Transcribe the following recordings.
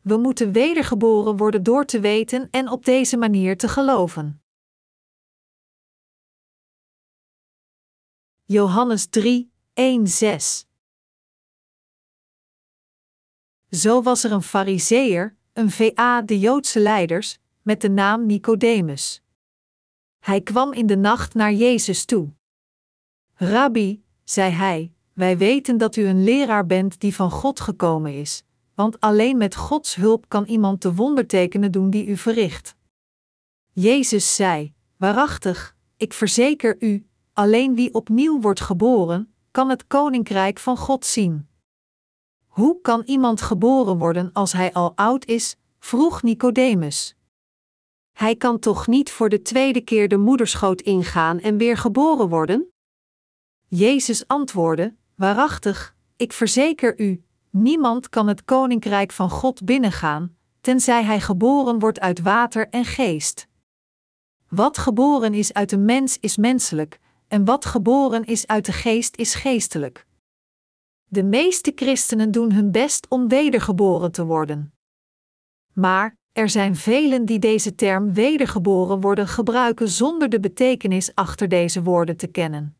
We moeten wedergeboren worden door te weten en op deze manier te geloven. Johannes 3, 1, 6 Zo was er een fariseer, een VA de Joodse leiders, met de naam Nicodemus. Hij kwam in de nacht naar Jezus toe. Rabbi, zei hij, wij weten dat u een leraar bent die van God gekomen is, want alleen met Gods hulp kan iemand de wondertekenen doen die u verricht. Jezus zei: Waarachtig, ik verzeker u, alleen wie opnieuw wordt geboren, kan het koninkrijk van God zien. Hoe kan iemand geboren worden als hij al oud is? vroeg Nicodemus. Hij kan toch niet voor de tweede keer de moederschoot ingaan en weer geboren worden? Jezus antwoordde: Waarachtig, ik verzeker u, niemand kan het koninkrijk van God binnengaan, tenzij hij geboren wordt uit water en geest. Wat geboren is uit de mens is menselijk, en wat geboren is uit de geest is geestelijk. De meeste christenen doen hun best om wedergeboren te worden. Maar er zijn velen die deze term wedergeboren worden gebruiken zonder de betekenis achter deze woorden te kennen.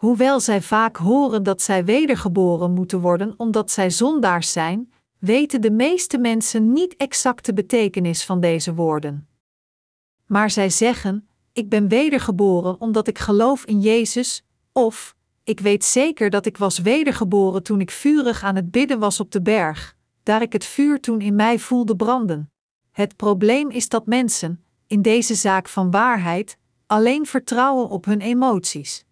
Hoewel zij vaak horen dat zij wedergeboren moeten worden omdat zij zondaars zijn, weten de meeste mensen niet exact de betekenis van deze woorden. Maar zij zeggen: Ik ben wedergeboren omdat ik geloof in Jezus, of ik weet zeker dat ik was wedergeboren toen ik vurig aan het bidden was op de berg, daar ik het vuur toen in mij voelde branden. Het probleem is dat mensen, in deze zaak van waarheid, alleen vertrouwen op hun emoties.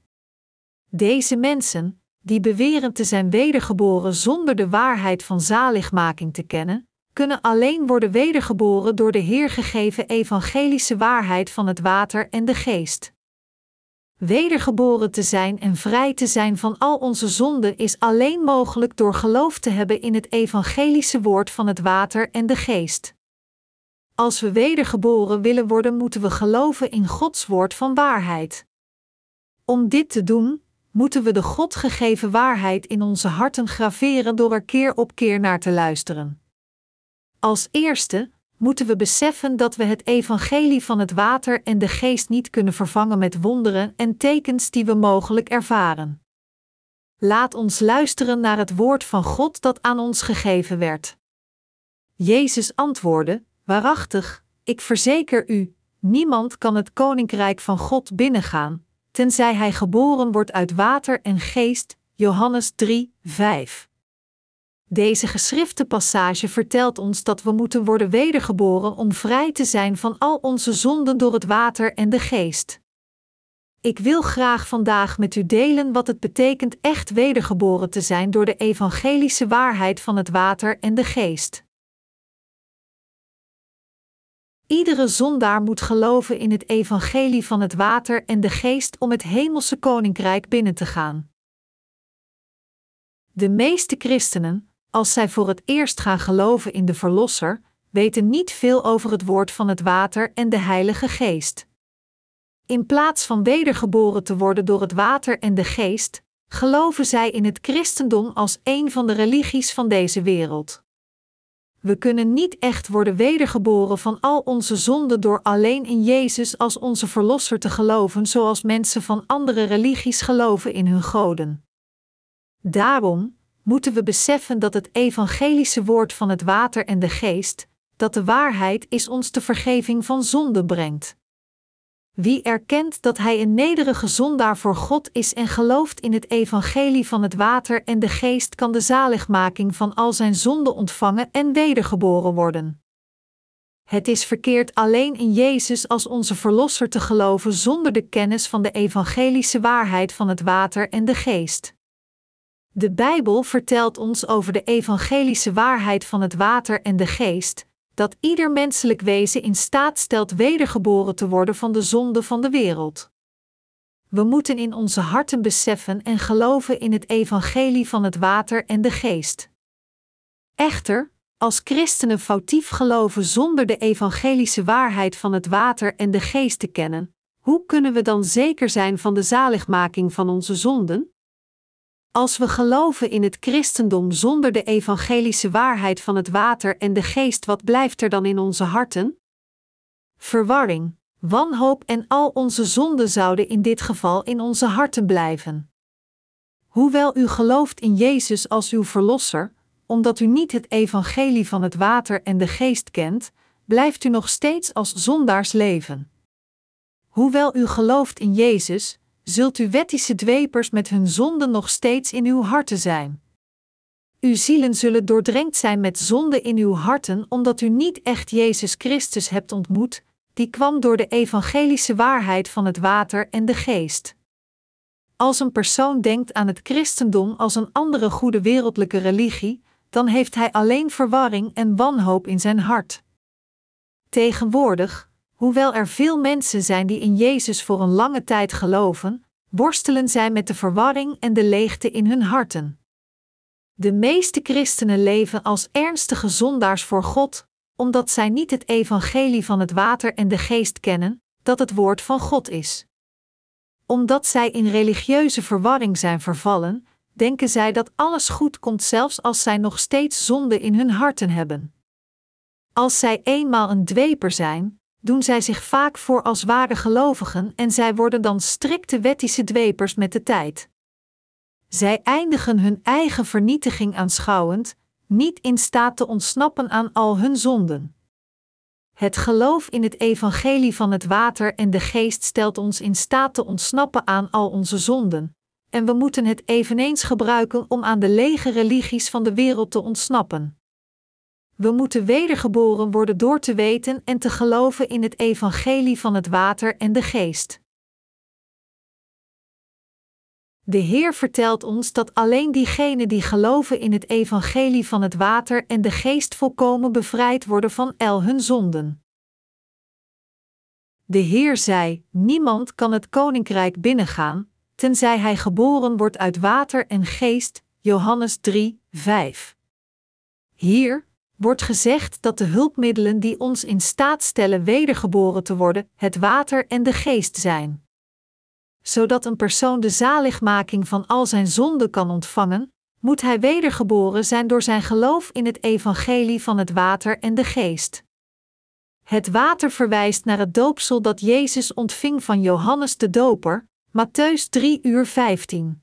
Deze mensen, die beweren te zijn wedergeboren zonder de waarheid van zaligmaking te kennen, kunnen alleen worden wedergeboren door de Heer gegeven evangelische waarheid van het water en de geest. Wedergeboren te zijn en vrij te zijn van al onze zonden is alleen mogelijk door geloof te hebben in het evangelische woord van het water en de geest. Als we wedergeboren willen worden, moeten we geloven in Gods woord van waarheid. Om dit te doen, moeten we de God gegeven waarheid in onze harten graveren door er keer op keer naar te luisteren. Als eerste moeten we beseffen dat we het evangelie van het water en de geest niet kunnen vervangen met wonderen en tekens die we mogelijk ervaren. Laat ons luisteren naar het woord van God dat aan ons gegeven werd. Jezus antwoordde: Waarachtig, ik verzeker u, niemand kan het koninkrijk van God binnengaan, tenzij hij geboren wordt uit water en geest. Johannes 3, 5. Deze geschrifte passage vertelt ons dat we moeten worden wedergeboren om vrij te zijn van al onze zonden door het water en de geest. Ik wil graag vandaag met u delen wat het betekent echt wedergeboren te zijn door de evangelische waarheid van het water en de geest. Iedere zondaar moet geloven in het evangelie van het water en de geest om het hemelse koninkrijk binnen te gaan. De meeste christenen, als zij voor het eerst gaan geloven in de Verlosser, weten niet veel over het woord van het water en de Heilige Geest. In plaats van wedergeboren te worden door het water en de geest, geloven zij in het christendom als een van de religies van deze wereld. We kunnen niet echt worden wedergeboren van al onze zonden door alleen in Jezus als onze Verlosser te geloven, zoals mensen van andere religies geloven in hun goden. Daarom moeten we beseffen dat het evangelische woord van het water en de geest, dat de waarheid is ons de vergeving van zonde brengt. Wie erkent dat hij een nederige zondaar voor God is en gelooft in het evangelie van het water en de geest, kan de zaligmaking van al zijn zonden ontvangen en wedergeboren worden. Het is verkeerd alleen in Jezus als onze Verlosser te geloven zonder de kennis van de evangelische waarheid van het water en de geest. De Bijbel vertelt ons over de evangelische waarheid van het water en de geest, dat ieder menselijk wezen in staat stelt wedergeboren te worden van de zonde van de wereld. We moeten in onze harten beseffen en geloven in het evangelie van het water en de geest. Echter, als christenen foutief geloven zonder de evangelische waarheid van het water en de geest te kennen, hoe kunnen we dan zeker zijn van de zaligmaking van onze zonden? Als we geloven in het christendom zonder de evangelische waarheid van het water en de geest, wat blijft er dan in onze harten? Verwarring, wanhoop en al onze zonden zouden in dit geval in onze harten blijven. Hoewel u gelooft in Jezus als uw Verlosser, omdat u niet het evangelie van het water en de geest kent, blijft u nog steeds als zondaars leven. Hoewel u gelooft in Jezus, zult u wettische dwepers met hun zonden nog steeds in uw harten zijn. Uw zielen zullen doordrenkt zijn met zonde in uw harten, omdat u niet echt Jezus Christus hebt ontmoet, die kwam door de evangelische waarheid van het water en de geest. Als een persoon denkt aan het christendom als een andere goede wereldlijke religie, dan heeft hij alleen verwarring en wanhoop in zijn hart. Tegenwoordig, hoewel er veel mensen zijn die in Jezus voor een lange tijd geloven, worstelen zij met de verwarring en de leegte in hun harten. De meeste christenen leven als ernstige zondaars voor God, omdat zij niet het evangelie van het water en de geest kennen, dat het woord van God is. Omdat zij in religieuze verwarring zijn vervallen, denken zij dat alles goed komt zelfs als zij nog steeds zonde in hun harten hebben. Als zij eenmaal een dweper zijn, doen zij zich vaak voor als ware gelovigen en zij worden dan strikte wettische dwepers met de tijd. Zij eindigen hun eigen vernietiging aanschouwend, niet in staat te ontsnappen aan al hun zonden. Het geloof in het evangelie van het water en de geest stelt ons in staat te ontsnappen aan al onze zonden, en we moeten het eveneens gebruiken om aan de lege religies van de wereld te ontsnappen. We moeten wedergeboren worden door te weten en te geloven in het evangelie van het water en de geest. De Heer vertelt ons dat alleen diegenen die geloven in het evangelie van het water en de geest volkomen bevrijd worden van el hun zonden. De Heer zei: Niemand kan het koninkrijk binnengaan, tenzij hij geboren wordt uit water en geest. Johannes 3, 5. Hier wordt gezegd dat de hulpmiddelen die ons in staat stellen wedergeboren te worden, het water en de geest zijn zodat een persoon de zaligmaking van al zijn zonden kan ontvangen, moet hij wedergeboren zijn door zijn geloof in het evangelie van het water en de geest. Het water verwijst naar het doopsel dat Jezus ontving van Johannes de Doper, Matthäus 3 uur 15.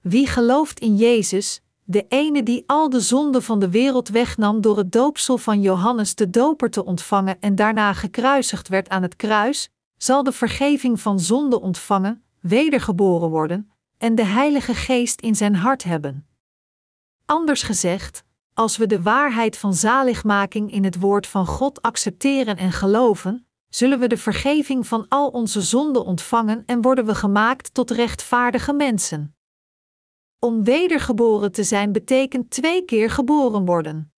Wie gelooft in Jezus, de ene die al de zonden van de wereld wegnam door het doopsel van Johannes de Doper te ontvangen en daarna gekruisigd werd aan het kruis, zal de vergeving van zonde ontvangen, wedergeboren worden en de Heilige Geest in zijn hart hebben. Anders gezegd, als we de waarheid van zaligmaking in het woord van God accepteren en geloven, zullen we de vergeving van al onze zonden ontvangen en worden we gemaakt tot rechtvaardige mensen. Om wedergeboren te zijn betekent twee keer geboren worden.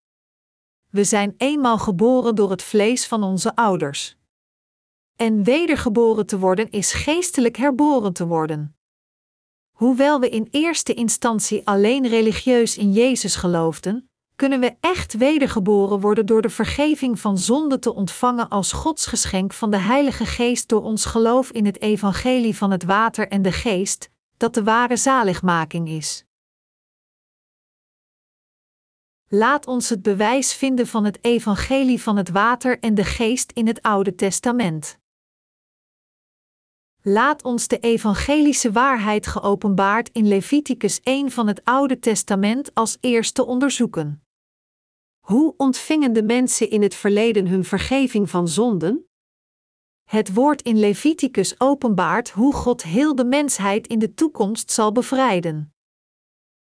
We zijn eenmaal geboren door het vlees van onze ouders en wedergeboren te worden is geestelijk herboren te worden. Hoewel we in eerste instantie alleen religieus in Jezus geloofden, kunnen we echt wedergeboren worden door de vergeving van zonde te ontvangen als Gods geschenk van de Heilige Geest door ons geloof in het evangelie van het water en de geest, dat de ware zaligmaking is. Laat ons het bewijs vinden van het evangelie van het water en de geest in het Oude Testament. Laat ons de evangelische waarheid geopenbaard in Leviticus 1 van het Oude Testament als eerste onderzoeken. Hoe ontvingen de mensen in het verleden hun vergeving van zonden? Het woord in Leviticus openbaart hoe God heel de mensheid in de toekomst zal bevrijden.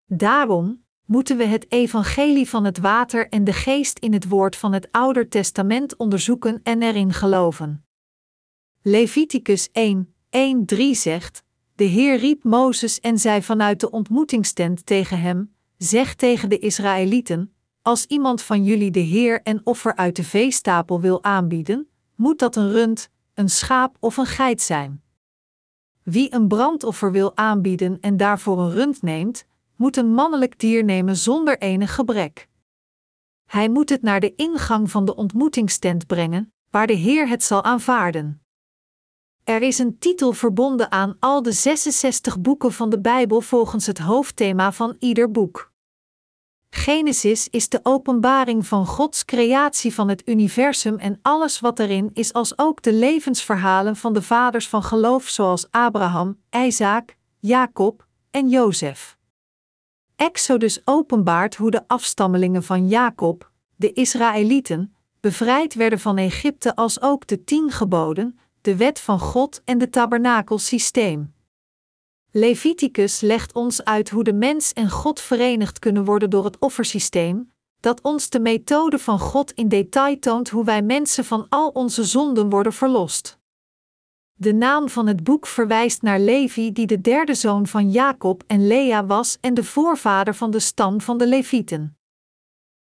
Daarom moeten we het evangelie van het water en de geest in het woord van het Oude Testament onderzoeken en erin geloven. Leviticus 1, 1:3 zegt: De Heer riep Mozes en zei vanuit de ontmoetingstent tegen hem: Zeg tegen de Israëlieten: Als iemand van jullie de Heer een offer uit de veestapel wil aanbieden, moet dat een rund, een schaap of een geit zijn. Wie een brandoffer wil aanbieden en daarvoor een rund neemt, moet een mannelijk dier nemen zonder enig gebrek. Hij moet het naar de ingang van de ontmoetingstent brengen, waar de Heer het zal aanvaarden. Er is een titel verbonden aan al de 66 boeken van de Bijbel volgens het hoofdthema van ieder boek. Genesis is de openbaring van Gods creatie van het universum en alles wat erin is, als ook de levensverhalen van de vaders van geloof, zoals Abraham, Isaac, Jacob en Jozef. Exodus openbaart hoe de afstammelingen van Jacob, de Israëlieten, bevrijd werden van Egypte, als ook de tien geboden, de wet van God en de tabernakelsysteem. Leviticus legt ons uit hoe de mens en God verenigd kunnen worden door het offersysteem, dat ons de methode van God in detail toont hoe wij mensen van al onze zonden worden verlost. De naam van het boek verwijst naar Levi, die de derde zoon van Jacob en Lea was en de voorvader van de stam van de Levieten.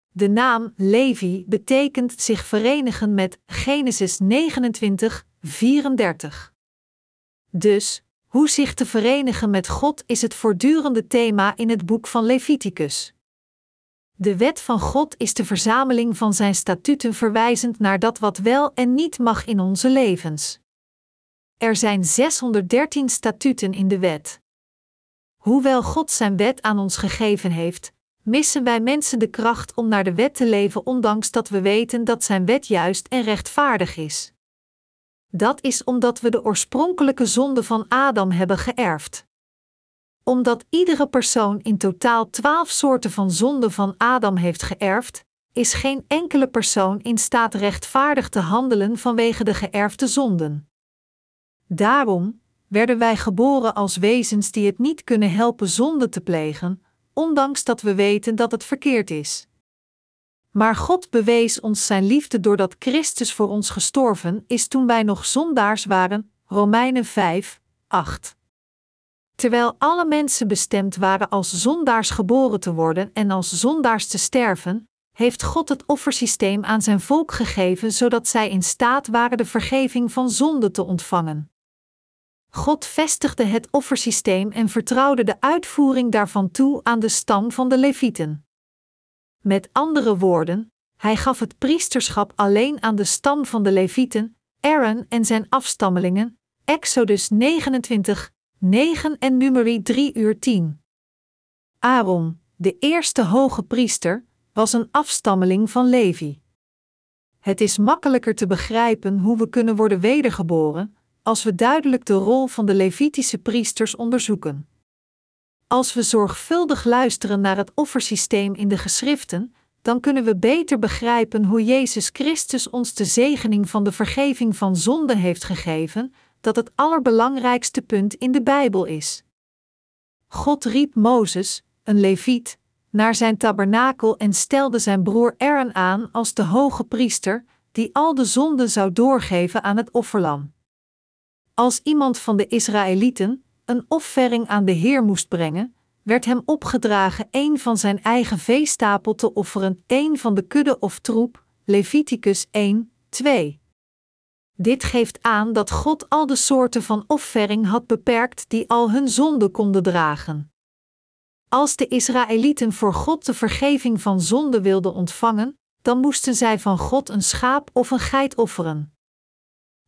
De naam Levi betekent zich verenigen met Genesis 29, 34. Dus, hoe zich te verenigen met God is het voortdurende thema in het boek van Leviticus. De wet van God is de verzameling van zijn statuten verwijzend naar dat wat wel en niet mag in onze levens. Er zijn 613 statuten in de wet. Hoewel God zijn wet aan ons gegeven heeft, missen wij mensen de kracht om naar de wet te leven, ondanks dat we weten dat zijn wet juist en rechtvaardig is. Dat is omdat we de oorspronkelijke zonde van Adam hebben geërfd. Omdat iedere persoon in totaal twaalf soorten van zonde van Adam heeft geërfd, is geen enkele persoon in staat rechtvaardig te handelen vanwege de geërfde zonden. Daarom werden wij geboren als wezens die het niet kunnen helpen zonde te plegen, ondanks dat we weten dat het verkeerd is. Maar God bewees ons zijn liefde doordat Christus voor ons gestorven is toen wij nog zondaars waren. Romeinen 5, 8. Terwijl alle mensen bestemd waren als zondaars geboren te worden en als zondaars te sterven, heeft God het offersysteem aan zijn volk gegeven zodat zij in staat waren de vergeving van zonde te ontvangen. God vestigde het offersysteem en vertrouwde de uitvoering daarvan toe aan de stam van de Levieten. Met andere woorden, hij gaf het priesterschap alleen aan de stam van de Levieten, Aaron en zijn afstammelingen, Exodus 29, 9 en Numeri 3 uur 10. Aaron, de eerste hoge priester, was een afstammeling van Levi. Het is makkelijker te begrijpen hoe we kunnen worden wedergeboren, als we duidelijk de rol van de Levitische priesters onderzoeken. Als we zorgvuldig luisteren naar het offersysteem in de geschriften, dan kunnen we beter begrijpen hoe Jezus Christus ons de zegening van de vergeving van zonde heeft gegeven, dat het allerbelangrijkste punt in de Bijbel is. God riep Mozes, een leviet, naar zijn tabernakel en stelde zijn broer Aaron aan als de hoge priester, die al de zonden zou doorgeven aan het offerlam. Als iemand van de Israëlieten een offering aan de Heer moest brengen, werd hem opgedragen een van zijn eigen veestapel te offeren, een van de kudde of troep, Leviticus 1, 2. Dit geeft aan dat God al de soorten van offering had beperkt die al hun zonde konden dragen. Als de Israëlieten voor God de vergeving van zonde wilden ontvangen, dan moesten zij van God een schaap of een geit offeren.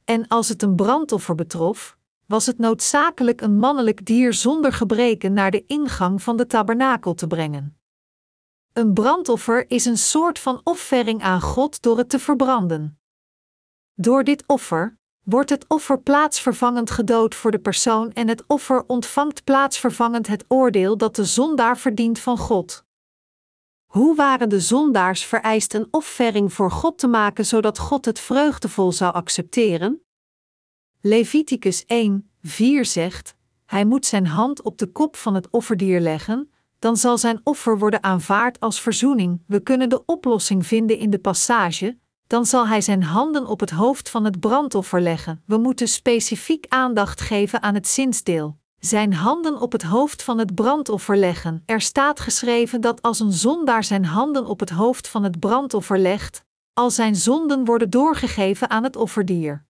En als het een brandoffer betrof, was het noodzakelijk een mannelijk dier zonder gebreken naar de ingang van de tabernakel te brengen. Een brandoffer is een soort van offering aan God door het te verbranden. Door dit offer wordt het offer plaatsvervangend gedood voor de persoon en het offer ontvangt plaatsvervangend het oordeel dat de zondaar verdient van God. Hoe waren de zondaars vereist een offering voor God te maken zodat God het vreugdevol zou accepteren? Leviticus 1, 4 zegt: Hij moet zijn hand op de kop van het offerdier leggen, dan zal zijn offer worden aanvaard als verzoening. We kunnen de oplossing vinden in de passage. Dan zal hij zijn handen op het hoofd van het brandoffer leggen. We moeten specifiek aandacht geven aan het zinsdeel zijn handen op het hoofd van het brandoffer leggen. Er staat geschreven dat als een zondaar zijn handen op het hoofd van het brandoffer legt, al zijn zonden worden doorgegeven aan het offerdier.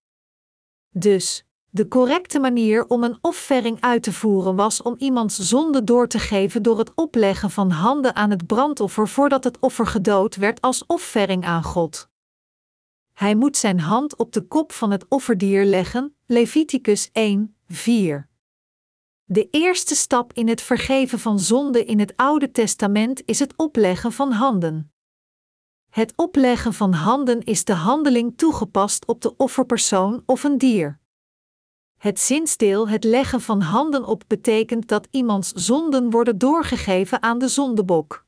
Dus, de correcte manier om een offering uit te voeren was om iemands zonde door te geven door het opleggen van handen aan het brandoffer voordat het offer gedood werd als offering aan God. Hij moet zijn hand op de kop van het offerdier leggen, Leviticus 1, 4. De eerste stap in het vergeven van zonde in het Oude Testament is het opleggen van handen. Het opleggen van handen is de handeling toegepast op de offerpersoon of een dier. Het zinsdeel het leggen van handen op betekent dat iemands zonden worden doorgegeven aan de zondebok.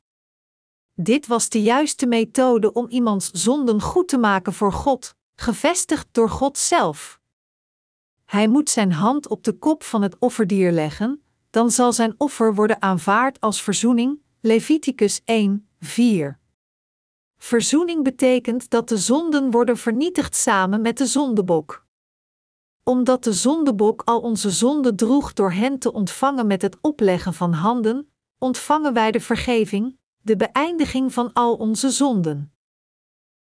Dit was de juiste methode om iemands zonden goed te maken voor God, gevestigd door God zelf. Hij moet zijn hand op de kop van het offerdier leggen, dan zal zijn offer worden aanvaard als verzoening. Leviticus 1, 4. Verzoening betekent dat de zonden worden vernietigd samen met de zondebok. Omdat de zondebok al onze zonden droeg door hen te ontvangen met het opleggen van handen, ontvangen wij de vergeving, de beëindiging van al onze zonden.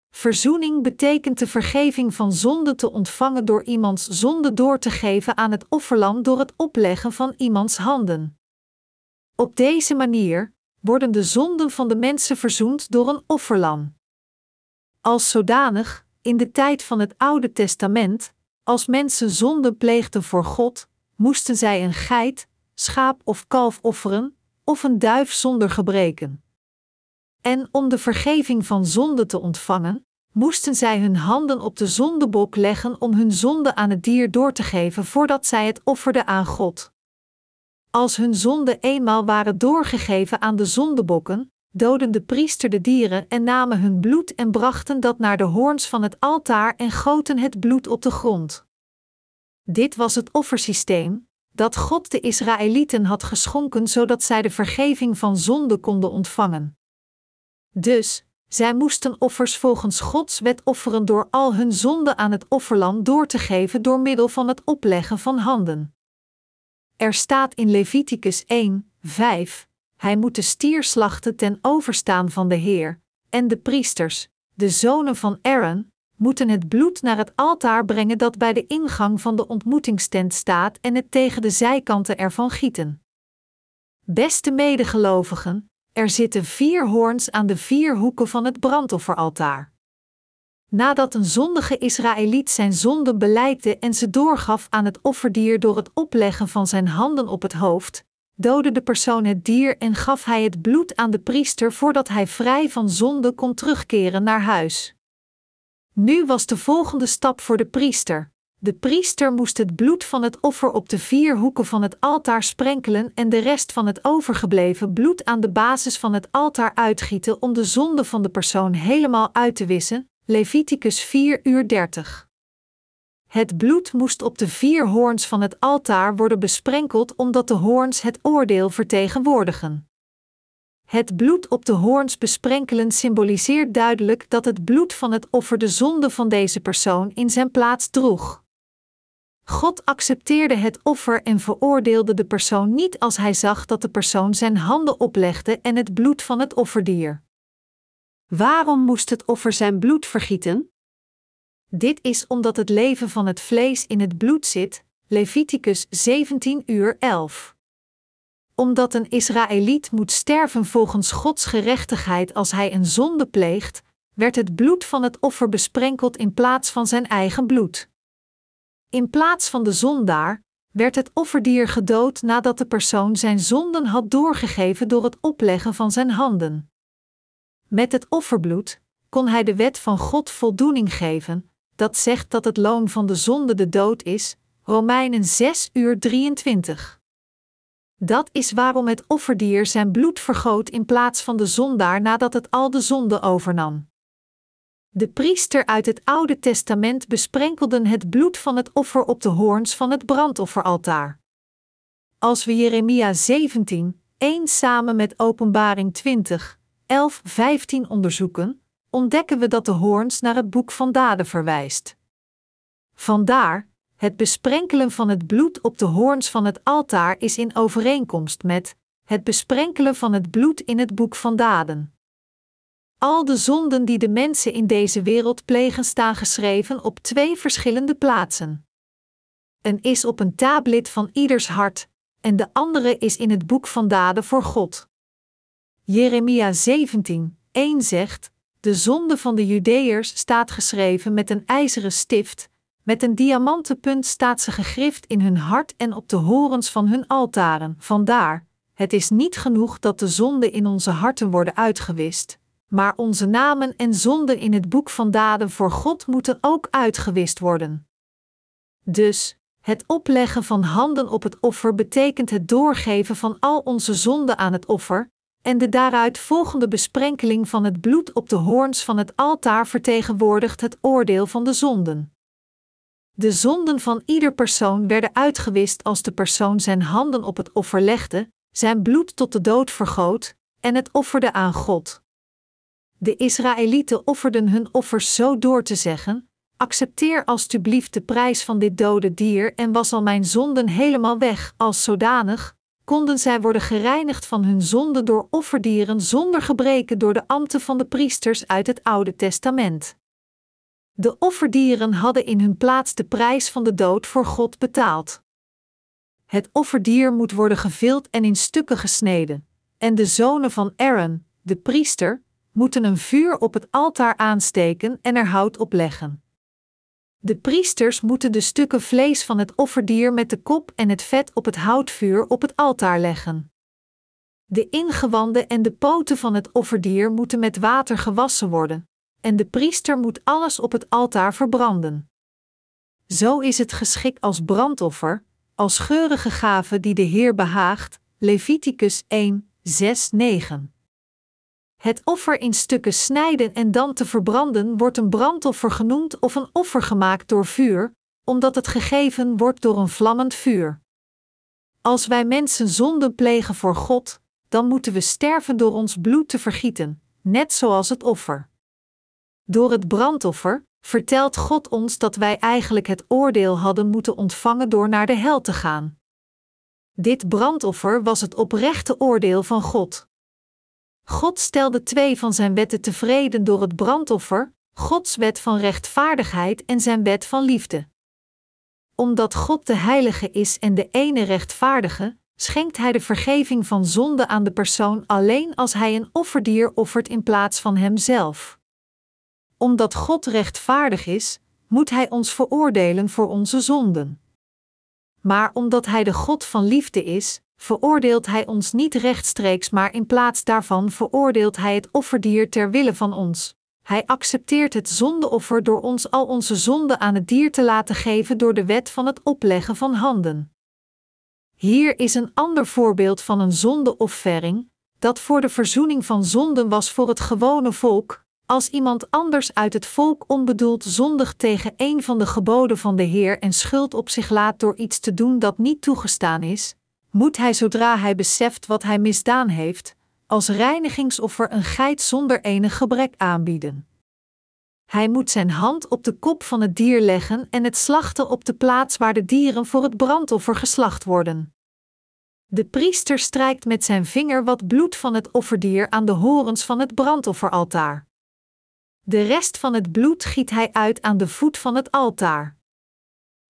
Verzoening betekent de vergeving van zonde te ontvangen door iemands zonde door te geven aan het offerlam door het opleggen van iemands handen. Op deze manier worden de zonden van de mensen verzoend door een offerlam. Als zodanig, in de tijd van het Oude Testament, als mensen zonde pleegden voor God, moesten zij een geit, schaap of kalf offeren, of een duif zonder gebreken. En om de vergeving van zonde te ontvangen, moesten zij hun handen op de zondebok leggen om hun zonde aan het dier door te geven voordat zij het offerden aan God. Als hun zonden eenmaal waren doorgegeven aan de zondebokken, doden de priester de dieren en namen hun bloed en brachten dat naar de hoorns van het altaar en goten het bloed op de grond. Dit was het offersysteem dat God de Israëlieten had geschonken zodat zij de vergeving van zonde konden ontvangen. Dus, zij moesten offers volgens Gods wet offeren door al hun zonden aan het offerland door te geven door middel van het opleggen van handen. Er staat in Leviticus 1, 5: Hij moet de stier slachten ten overstaan van de Heer, en de priesters, de zonen van Aaron, moeten het bloed naar het altaar brengen dat bij de ingang van de ontmoetingstent staat en het tegen de zijkanten ervan gieten. Beste medegelovigen, er zitten vier hoorns aan de vier hoeken van het brandofferaltaar. Nadat een zondige Israëliet zijn zonde beleidde en ze doorgaf aan het offerdier door het opleggen van zijn handen op het hoofd, doodde de persoon het dier en gaf hij het bloed aan de priester voordat hij vrij van zonde kon terugkeren naar huis. Nu was de volgende stap voor de priester. De priester moest het bloed van het offer op de vier hoeken van het altaar sprenkelen en de rest van het overgebleven bloed aan de basis van het altaar uitgieten om de zonde van de persoon helemaal uit te wissen. Leviticus 4 uur 30. Het bloed moest op de vier hoorns van het altaar worden besprenkeld omdat de hoorns het oordeel vertegenwoordigen. Het bloed op de hoorns besprenkelen symboliseert duidelijk dat het bloed van het offer de zonde van deze persoon in zijn plaats droeg. God accepteerde het offer en veroordeelde de persoon niet als hij zag dat de persoon zijn handen oplegde en het bloed van het offerdier. Waarom moest het offer zijn bloed vergieten? Dit is omdat het leven van het vlees in het bloed zit, Leviticus 17 uur 11. Omdat een Israëliet moet sterven volgens Gods gerechtigheid als hij een zonde pleegt, werd het bloed van het offer besprenkeld in plaats van zijn eigen bloed. In plaats van de zondaar werd het offerdier gedood nadat de persoon zijn zonden had doorgegeven door het opleggen van zijn handen. Met het offerbloed kon hij de wet van God voldoening geven, dat zegt dat het loon van de zonde de dood is, Romeinen 6 uur 23. Dat is waarom het offerdier zijn bloed vergoot in plaats van de zondaar nadat het al de zonde overnam. De priester uit het Oude Testament besprenkelden het bloed van het offer op de hoorns van het brandofferaltaar. Als we Jeremia 17, 1 samen met Openbaring 20, 11, 15 onderzoeken, ontdekken we dat de hoorns naar het boek van daden verwijst. Vandaar, het besprenkelen van het bloed op de hoorns van het altaar is in overeenkomst met het besprenkelen van het bloed in het boek van daden. Al de zonden die de mensen in deze wereld plegen staan geschreven op twee verschillende plaatsen. Een is op een tablet van ieders hart, en de andere is in het boek van daden voor God. Jeremia 17, 1 zegt: De zonde van de Judeërs staat geschreven met een ijzeren stift, Met een diamanten punt staat ze gegrift in hun hart en op de horens van hun altaren. Vandaar, het is niet genoeg dat de zonden in onze harten worden uitgewist, maar onze namen en zonden in het boek van daden voor God moeten ook uitgewist worden. Dus, het opleggen van handen op het offer betekent het doorgeven van al onze zonden aan het offer, en de daaruit volgende besprenkeling van het bloed op de hoorns van het altaar vertegenwoordigt het oordeel van de zonden. De zonden van ieder persoon werden uitgewist als de persoon zijn handen op het offer legde, zijn bloed tot de dood vergoot en het offerde aan God. De Israëlieten offerden hun offers zo door te zeggen: Accepteer alstublieft de prijs van dit dode dier en was al mijn zonden helemaal weg. Als zodanig konden zij worden gereinigd van hun zonden door offerdieren zonder gebreken door de ambten van de priesters uit het Oude Testament. De offerdieren hadden in hun plaats de prijs van de dood voor God betaald. Het offerdier moet worden gevild en in stukken gesneden, en de zonen van Aaron, de priester, moeten een vuur op het altaar aansteken en er hout op leggen. De priesters moeten de stukken vlees van het offerdier met de kop en het vet op het houtvuur op het altaar leggen. De ingewanden en de poten van het offerdier moeten met water gewassen worden, en de priester moet alles op het altaar verbranden. Zo is het geschikt als brandoffer, als geurige gave die de Heer behaagt. Leviticus 1, 6, 9. Het offer in stukken snijden en dan te verbranden wordt een brandoffer genoemd of een offer gemaakt door vuur, omdat het gegeven wordt door een vlammend vuur. Als wij mensen zonden plegen voor God, dan moeten we sterven door ons bloed te vergieten, net zoals het offer. Door het brandoffer vertelt God ons dat wij eigenlijk het oordeel hadden moeten ontvangen door naar de hel te gaan. Dit brandoffer was het oprechte oordeel van God. God stelde twee van zijn wetten tevreden door het brandoffer, Gods wet van rechtvaardigheid en zijn wet van liefde. Omdat God de heilige is en de ene rechtvaardige, schenkt hij de vergeving van zonde aan de persoon alleen als hij een offerdier offert in plaats van hemzelf. Omdat God rechtvaardig is, moet hij ons veroordelen voor onze zonden. Maar omdat hij de God van liefde is, veroordeelt Hij ons niet rechtstreeks, maar in plaats daarvan veroordeelt Hij het offerdier ter wille van ons. Hij accepteert het zondeoffer door ons al onze zonden aan het dier te laten geven door de wet van het opleggen van handen. Hier is een ander voorbeeld van een zondeoffering, dat voor de verzoening van zonden was voor het gewone volk, als iemand anders uit het volk onbedoeld zondigt tegen een van de geboden van de Heer en schuld op zich laat door iets te doen dat niet toegestaan is, moet hij zodra hij beseft wat hij misdaan heeft, als reinigingsoffer een geit zonder enig gebrek aanbieden. Hij moet zijn hand op de kop van het dier leggen en het slachten op de plaats waar de dieren voor het brandoffer geslacht worden. De priester strijkt met zijn vinger wat bloed van het offerdier aan de horens van het brandofferaltaar. De rest van het bloed giet hij uit aan de voet van het altaar.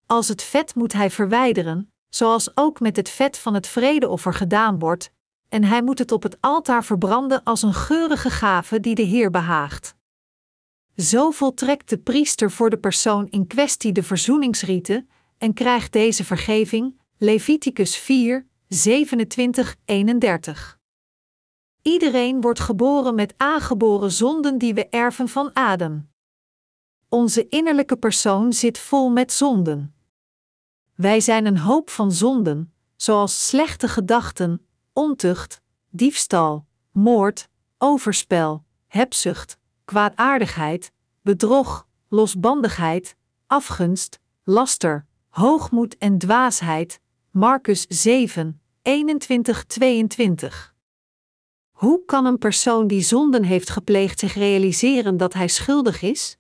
Als het vet moet hij verwijderen, zoals ook met het vet van het vredeoffer gedaan wordt, en hij moet het op het altaar verbranden als een geurige gave die de Heer behaagt. Zo voltrekt de priester voor de persoon in kwestie de verzoeningsrieten en krijgt deze vergeving, Leviticus 4, 27, 31. Iedereen wordt geboren met aangeboren zonden die we erven van Adam. Onze innerlijke persoon zit vol met zonden. Wij zijn een hoop van zonden, zoals slechte gedachten, ontucht, diefstal, moord, overspel, hebzucht, kwaadaardigheid, bedrog, losbandigheid, afgunst, laster, hoogmoed en dwaasheid. Marcus 7, 21-22. Hoe kan een persoon die zonden heeft gepleegd zich realiseren dat hij schuldig is?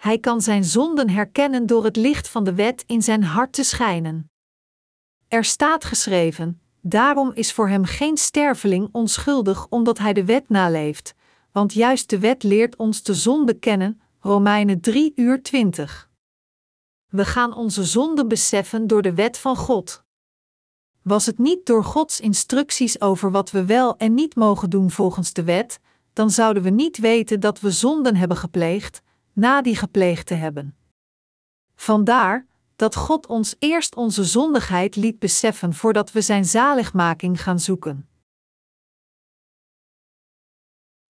Hij kan zijn zonden herkennen door het licht van de wet in zijn hart te schijnen. Er staat geschreven: Daarom is voor hem geen sterveling onschuldig omdat hij de wet naleeft, want juist de wet leert ons de zonde kennen. Romeinen 3 uur 20. We gaan onze zonde beseffen door de wet van God. Was het niet door Gods instructies over wat we wel en niet mogen doen volgens de wet, dan zouden we niet weten dat we zonden hebben gepleegd, na die gepleegd te hebben. Vandaar dat God ons eerst onze zondigheid liet beseffen voordat we Zijn zaligmaking gaan zoeken.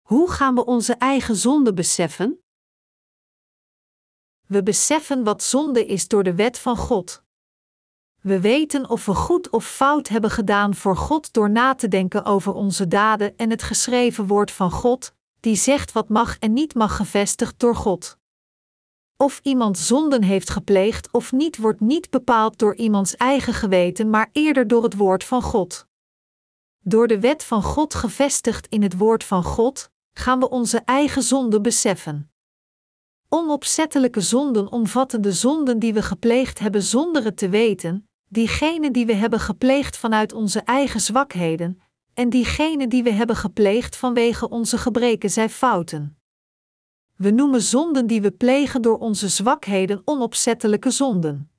Hoe gaan we onze eigen zonde beseffen? We beseffen wat zonde is door de wet van God. We weten of we goed of fout hebben gedaan voor God door na te denken over onze daden en het geschreven woord van God, die zegt wat mag en niet mag gevestigd door God. Of iemand zonden heeft gepleegd of niet, wordt niet bepaald door iemands eigen geweten, maar eerder door het woord van God. Door de wet van God gevestigd in het woord van God, gaan we onze eigen zonden beseffen. Onopzettelijke zonden omvatten de zonden die we gepleegd hebben zonder het te weten, diegene die we hebben gepleegd vanuit onze eigen zwakheden, en diegene die we hebben gepleegd vanwege onze gebreken zijn fouten. We noemen zonden die we plegen door onze zwakheden onopzettelijke zonden.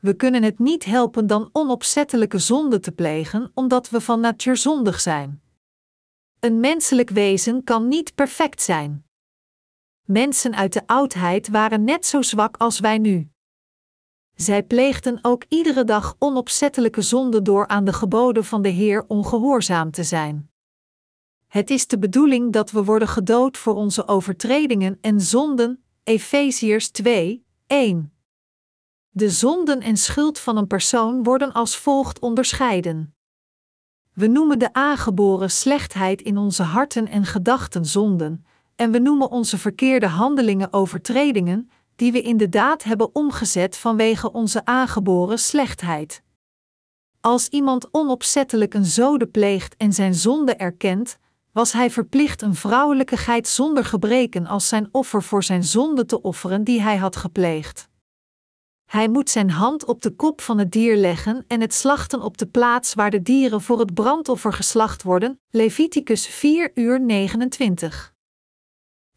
We kunnen het niet helpen dan onopzettelijke zonden te plegen, omdat we van natuur zondig zijn. Een menselijk wezen kan niet perfect zijn. Mensen uit de oudheid waren net zo zwak als wij nu. Zij pleegden ook iedere dag onopzettelijke zonden door aan de geboden van de Heer ongehoorzaam te zijn. Het is de bedoeling dat we worden gedood voor onze overtredingen en zonden, Efeziërs 2, 1. De zonden en schuld van een persoon worden als volgt onderscheiden. We noemen de aangeboren slechtheid in onze harten en gedachten zonden, en we noemen onze verkeerde handelingen overtredingen, die we inderdaad hebben omgezet vanwege onze aangeboren slechtheid. Als iemand onopzettelijk een zode pleegt en zijn zonde erkent, was hij verplicht een vrouwelijke geit zonder gebreken als zijn offer voor zijn zonde te offeren die hij had gepleegd. Hij moet zijn hand op de kop van het dier leggen en het slachten op de plaats waar de dieren voor het brandoffer geslacht worden. Leviticus 4 uur 29.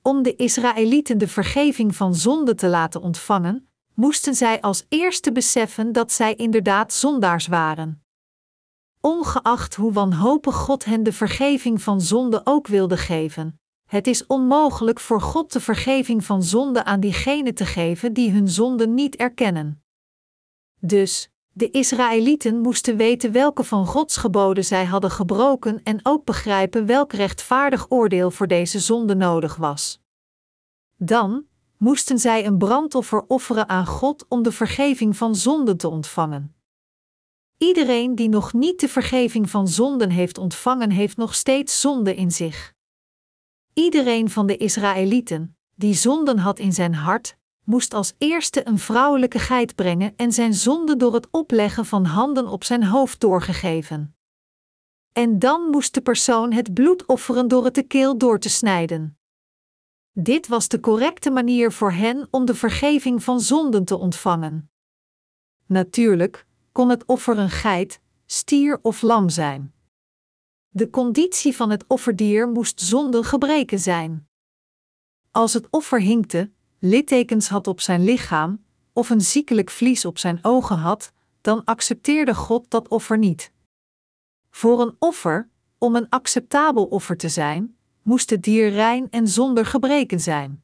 Om de Israëlieten de vergeving van zonde te laten ontvangen, moesten zij als eerste beseffen dat zij inderdaad zondaars waren. Ongeacht hoe wanhopig God hen de vergeving van zonde ook wilde geven, het is onmogelijk voor God de vergeving van zonde aan diegenen te geven die hun zonde niet erkennen. Dus, de Israëlieten moesten weten welke van Gods geboden zij hadden gebroken en ook begrijpen welk rechtvaardig oordeel voor deze zonde nodig was. Dan moesten zij een brandoffer offeren aan God om de vergeving van zonden te ontvangen. Iedereen die nog niet de vergeving van zonden heeft ontvangen, heeft nog steeds zonde in zich. Iedereen van de Israëlieten, die zonden had in zijn hart, moest als eerste een vrouwelijke geit brengen en zijn zonde door het opleggen van handen op zijn hoofd doorgegeven. En dan moest de persoon het bloed offeren door het de keel door te snijden. Dit was de correcte manier voor hen om de vergeving van zonden te ontvangen. Natuurlijk kon het offer een geit, stier of lam zijn. De conditie van het offerdier moest zonder gebreken zijn. Als het offer hinkte, littekens had op zijn lichaam, of een ziekelijk vlies op zijn ogen had, dan accepteerde God dat offer niet. Voor een offer, om een acceptabel offer te zijn, moest het dier rein en zonder gebreken zijn.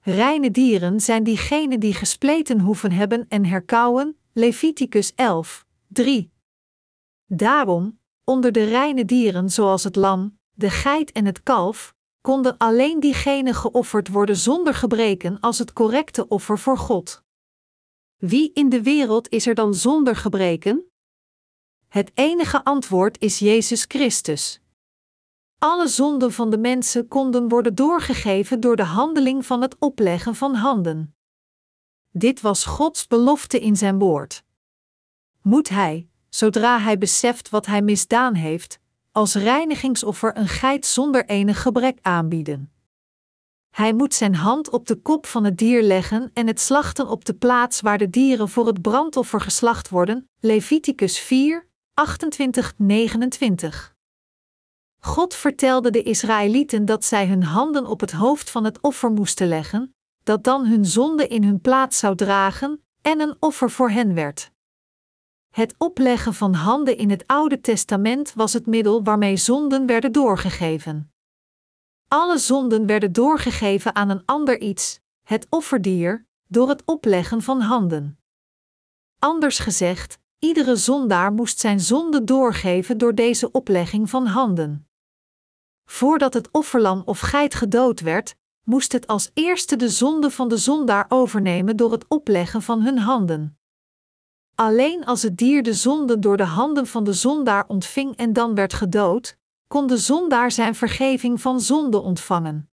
Reine dieren zijn diegenen die gespleten hoeven hebben en herkauwen, Leviticus 11, 3. Daarom, onder de reine dieren zoals het lam, de geit en het kalf, konden alleen diegenen geofferd worden zonder gebreken als het correcte offer voor God. Wie in de wereld is er dan zonder gebreken? Het enige antwoord is Jezus Christus. Alle zonden van de mensen konden worden doorgegeven door de handeling van het opleggen van handen. Dit was Gods belofte in zijn woord. Moet hij, zodra hij beseft wat hij misdaan heeft, als reinigingsoffer een geit zonder enig gebrek aanbieden. Hij moet zijn hand op de kop van het dier leggen en het slachten op de plaats waar de dieren voor het brandoffer geslacht worden. Leviticus 4, 28-29. God vertelde de Israëlieten dat zij hun handen op het hoofd van het offer moesten leggen, dat dan hun zonde in hun plaats zou dragen en een offer voor hen werd. Het opleggen van handen in het Oude Testament was het middel waarmee zonden werden doorgegeven. Alle zonden werden doorgegeven aan een ander iets, het offerdier, door het opleggen van handen. Anders gezegd, iedere zondaar moest zijn zonde doorgeven door deze oplegging van handen. Voordat het offerlam of geit gedood werd, moest het als eerste de zonde van de zondaar overnemen door het opleggen van hun handen. Alleen als het dier de zonde door de handen van de zondaar ontving en dan werd gedood, kon de zondaar zijn vergeving van zonde ontvangen.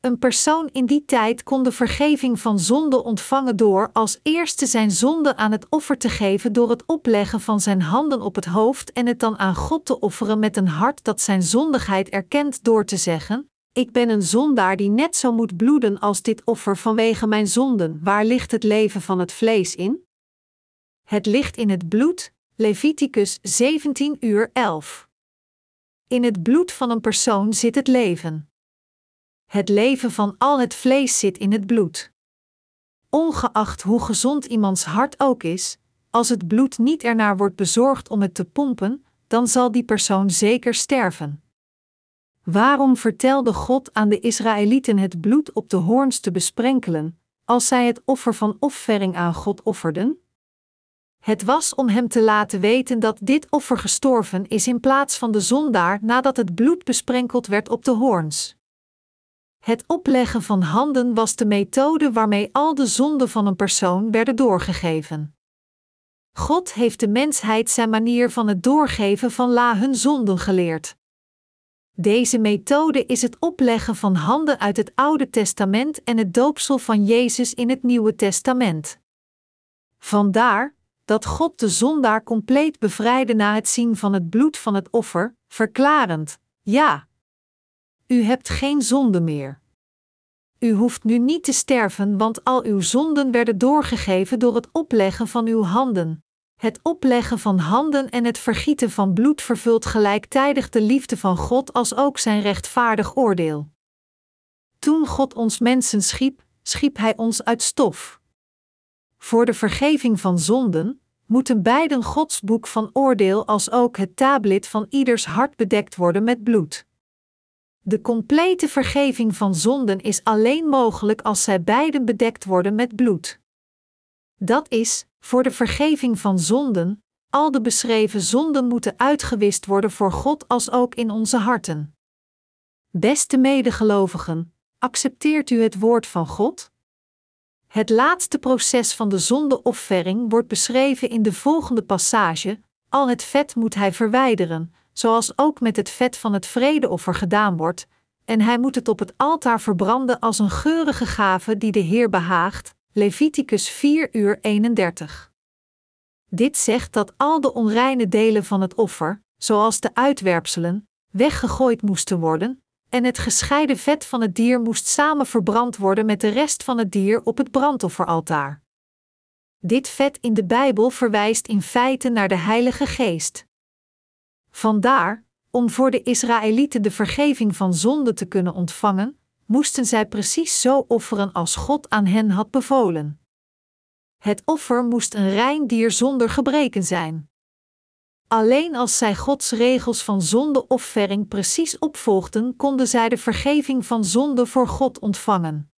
Een persoon in die tijd kon de vergeving van zonde ontvangen door als eerste zijn zonde aan het offer te geven door het opleggen van zijn handen op het hoofd en het dan aan God te offeren met een hart dat zijn zondigheid erkent door te zeggen: Ik ben een zondaar die net zo moet bloeden als dit offer vanwege mijn zonden. Waar ligt het leven van het vlees in? Het ligt in het bloed, Leviticus 17 uur 11. In het bloed van een persoon zit het leven. Het leven van al het vlees zit in het bloed. Ongeacht hoe gezond iemands hart ook is, als het bloed niet ernaar wordt bezorgd om het te pompen, dan zal die persoon zeker sterven. Waarom vertelde God aan de Israëlieten het bloed op de hoorns te besprenkelen, als zij het offer van offering aan God offerden? Het was om hem te laten weten dat dit offer gestorven is in plaats van de zondaar nadat het bloed besprenkeld werd op de hoorns. Het opleggen van handen was de methode waarmee al de zonden van een persoon werden doorgegeven. God heeft de mensheid zijn manier van het doorgeven van la hun zonden geleerd. Deze methode is het opleggen van handen uit het Oude Testament en het doopsel van Jezus in het Nieuwe Testament. Vandaar dat God de zondaar compleet bevrijdde na het zien van het bloed van het offer, verklarend: Ja, u hebt geen zonde meer. U hoeft nu niet te sterven, want al uw zonden werden doorgegeven door het opleggen van uw handen. Het opleggen van handen en het vergieten van bloed vervult gelijktijdig de liefde van God als ook zijn rechtvaardig oordeel. Toen God ons mensen schiep, schiep Hij ons uit stof. Voor de vergeving van zonden moeten beiden Gods boek van oordeel als ook het tablet van ieders hart bedekt worden met bloed. De complete vergeving van zonden is alleen mogelijk als zij beiden bedekt worden met bloed. Dat is, voor de vergeving van zonden, al de beschreven zonden moeten uitgewist worden voor God als ook in onze harten. Beste medegelovigen, accepteert u het woord van God? Het laatste proces van de zondeoffering wordt beschreven in de volgende passage: al het vet moet hij verwijderen, zoals ook met het vet van het vredeoffer gedaan wordt, en hij moet het op het altaar verbranden als een geurige gave die de Heer behaagt. Leviticus 4 uur 31. Dit zegt dat al de onreine delen van het offer, zoals de uitwerpselen, weggegooid moesten worden, en het gescheiden vet van het dier moest samen verbrand worden met de rest van het dier op het brandofferaltaar. Dit vet in de Bijbel verwijst in feite naar de Heilige Geest. Vandaar, om voor de Israëlieten de vergeving van zonde te kunnen ontvangen, moesten zij precies zo offeren als God aan hen had bevolen. Het offer moest een rein dier zonder gebreken zijn. Alleen als zij Gods regels van zondeoffering precies opvolgden, konden zij de vergeving van zonde voor God ontvangen.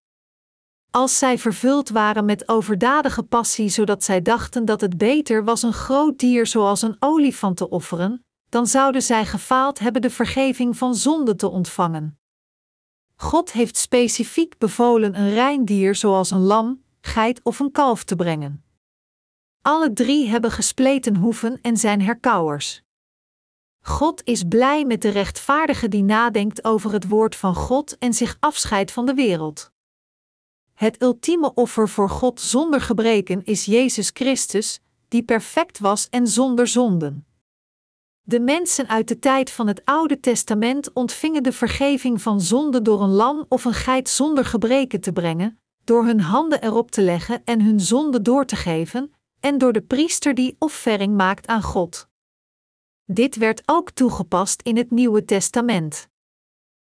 Als zij vervuld waren met overdadige passie, zodat zij dachten dat het beter was een groot dier zoals een olifant te offeren, dan zouden zij gefaald hebben de vergeving van zonde te ontvangen. God heeft specifiek bevolen een rein dier zoals een lam, geit of een kalf te brengen. Alle drie hebben gespleten hoeven en zijn herkauwers. God is blij met de rechtvaardige die nadenkt over het woord van God en zich afscheidt van de wereld. Het ultieme offer voor God zonder gebreken is Jezus Christus, die perfect was en zonder zonden. De mensen uit de tijd van het Oude Testament ontvingen de vergeving van zonde door een lam of een geit zonder gebreken te brengen, door hun handen erop te leggen en hun zonde door te geven, en door de priester die offering maakt aan God. Dit werd ook toegepast in het Nieuwe Testament.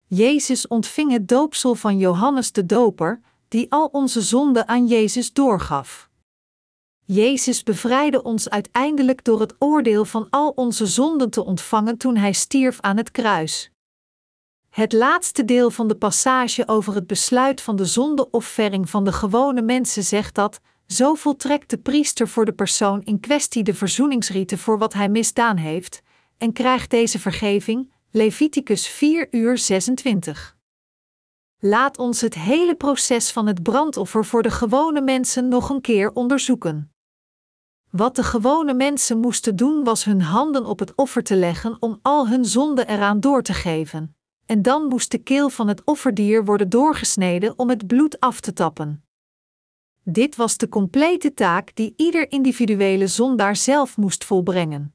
Jezus ontving het doopsel van Johannes de Doper, die al onze zonden aan Jezus doorgaf. Jezus bevrijdde ons uiteindelijk door het oordeel van al onze zonden te ontvangen toen Hij stierf aan het kruis. Het laatste deel van de passage over het besluit van de zondeoffering van de gewone mensen zegt dat, zo voltrekt de priester voor de persoon in kwestie de verzoeningsrieten voor wat hij misdaan heeft, en krijgt deze vergeving, Leviticus 4 uur 26. Laat ons het hele proces van het brandoffer voor de gewone mensen nog een keer onderzoeken. Wat de gewone mensen moesten doen was hun handen op het offer te leggen om al hun zonden eraan door te geven, en dan moest de keel van het offerdier worden doorgesneden om het bloed af te tappen. Dit was de complete taak die ieder individuele zondaar zelf moest volbrengen.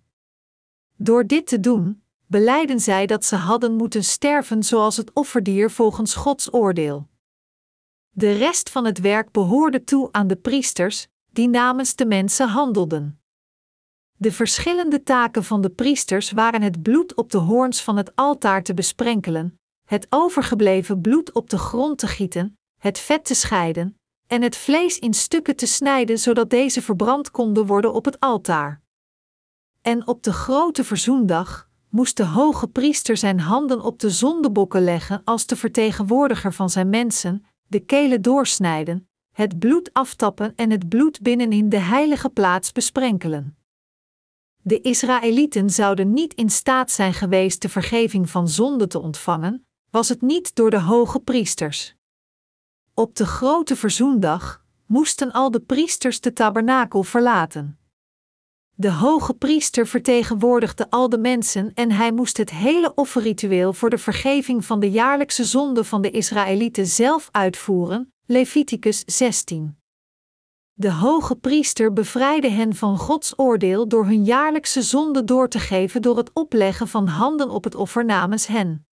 Door dit te doen, beleiden zij dat ze hadden moeten sterven zoals het offerdier volgens Gods oordeel. De rest van het werk behoorde toe aan de priesters, die namens de mensen handelden. De verschillende taken van de priesters waren het bloed op de hoorns van het altaar te besprenkelen, het overgebleven bloed op de grond te gieten, het vet te scheiden en het vlees in stukken te snijden zodat deze verbrand konden worden op het altaar. En op de grote verzoendag moest de hoge priester zijn handen op de zondebokken leggen als de vertegenwoordiger van zijn mensen, de kelen doorsnijden, het bloed aftappen en het bloed binnenin de heilige plaats besprenkelen. De Israëlieten zouden niet in staat zijn geweest de vergeving van zonde te ontvangen, was het niet door de hoge priesters. Op de grote verzoendag moesten al de priesters de tabernakel verlaten. De hoge priester vertegenwoordigde al de mensen en hij moest het hele offerritueel voor de vergeving van de jaarlijkse zonde van de Israëlieten zelf uitvoeren, Leviticus 16. De hoge priester bevrijdde hen van Gods oordeel door hun jaarlijkse zonde door te geven door het opleggen van handen op het offer namens hen.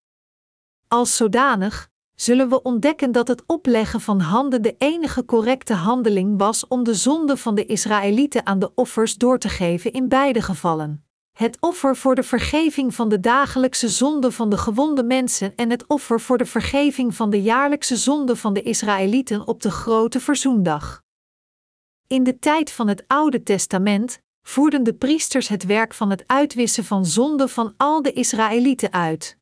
Als zodanig zullen we ontdekken dat het opleggen van handen de enige correcte handeling was om de zonde van de Israëlieten aan de offers door te geven in beide gevallen. Het offer voor de vergeving van de dagelijkse zonde van de gewonde mensen en het offer voor de vergeving van de jaarlijkse zonde van de Israëlieten op de grote verzoendag. In de tijd van het Oude Testament voerden de priesters het werk van het uitwissen van zonde van al de Israëlieten uit.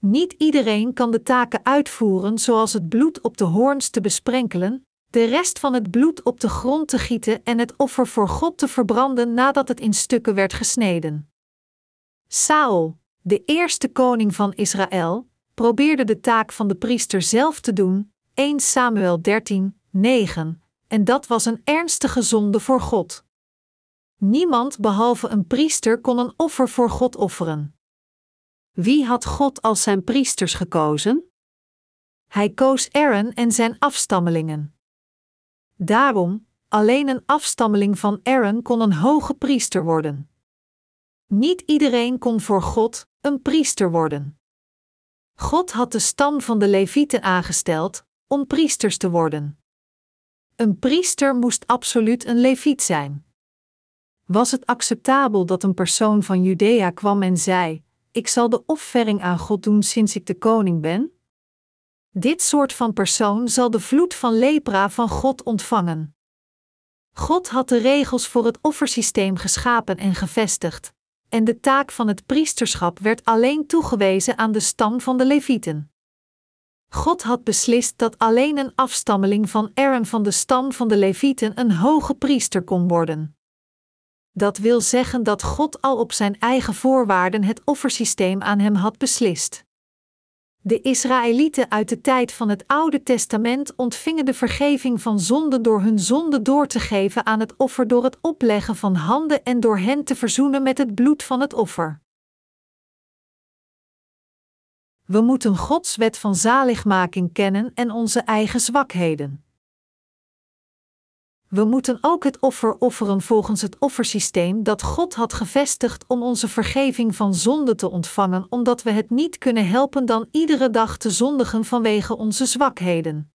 Niet iedereen kan de taken uitvoeren zoals het bloed op de hoorns te besprenkelen, de rest van het bloed op de grond te gieten en het offer voor God te verbranden nadat het in stukken werd gesneden. Saul, de eerste koning van Israël, probeerde de taak van de priester zelf te doen, 1 Samuel 13, 9, en dat was een ernstige zonde voor God. Niemand behalve een priester kon een offer voor God offeren. Wie had God als zijn priesters gekozen? Hij koos Aaron en zijn afstammelingen. Daarom, alleen een afstammeling van Aaron kon een hoge priester worden. Niet iedereen kon voor God een priester worden. God had de stam van de Levieten aangesteld om priesters te worden. Een priester moest absoluut een Leviet zijn. Was het acceptabel dat een persoon van Judea kwam en zei: Ik zal de offering aan God doen sinds ik de koning ben? Dit soort van persoon zal de vloed van lepra van God ontvangen. God had de regels voor het offersysteem geschapen en gevestigd, en de taak van het priesterschap werd alleen toegewezen aan de stam van de Levieten. God had beslist dat alleen een afstammeling van Aaron van de stam van de Levieten een hoge priester kon worden. Dat wil zeggen dat God al op zijn eigen voorwaarden het offersysteem aan hem had beslist. De Israëlieten uit de tijd van het Oude Testament ontvingen de vergeving van zonde door hun zonde door te geven aan het offer door het opleggen van handen en door hen te verzoenen met het bloed van het offer. We moeten Gods wet van zaligmaking kennen en onze eigen zwakheden. We moeten ook het offer offeren volgens het offersysteem dat God had gevestigd om onze vergeving van zonde te ontvangen, omdat we het niet kunnen helpen dan iedere dag te zondigen vanwege onze zwakheden.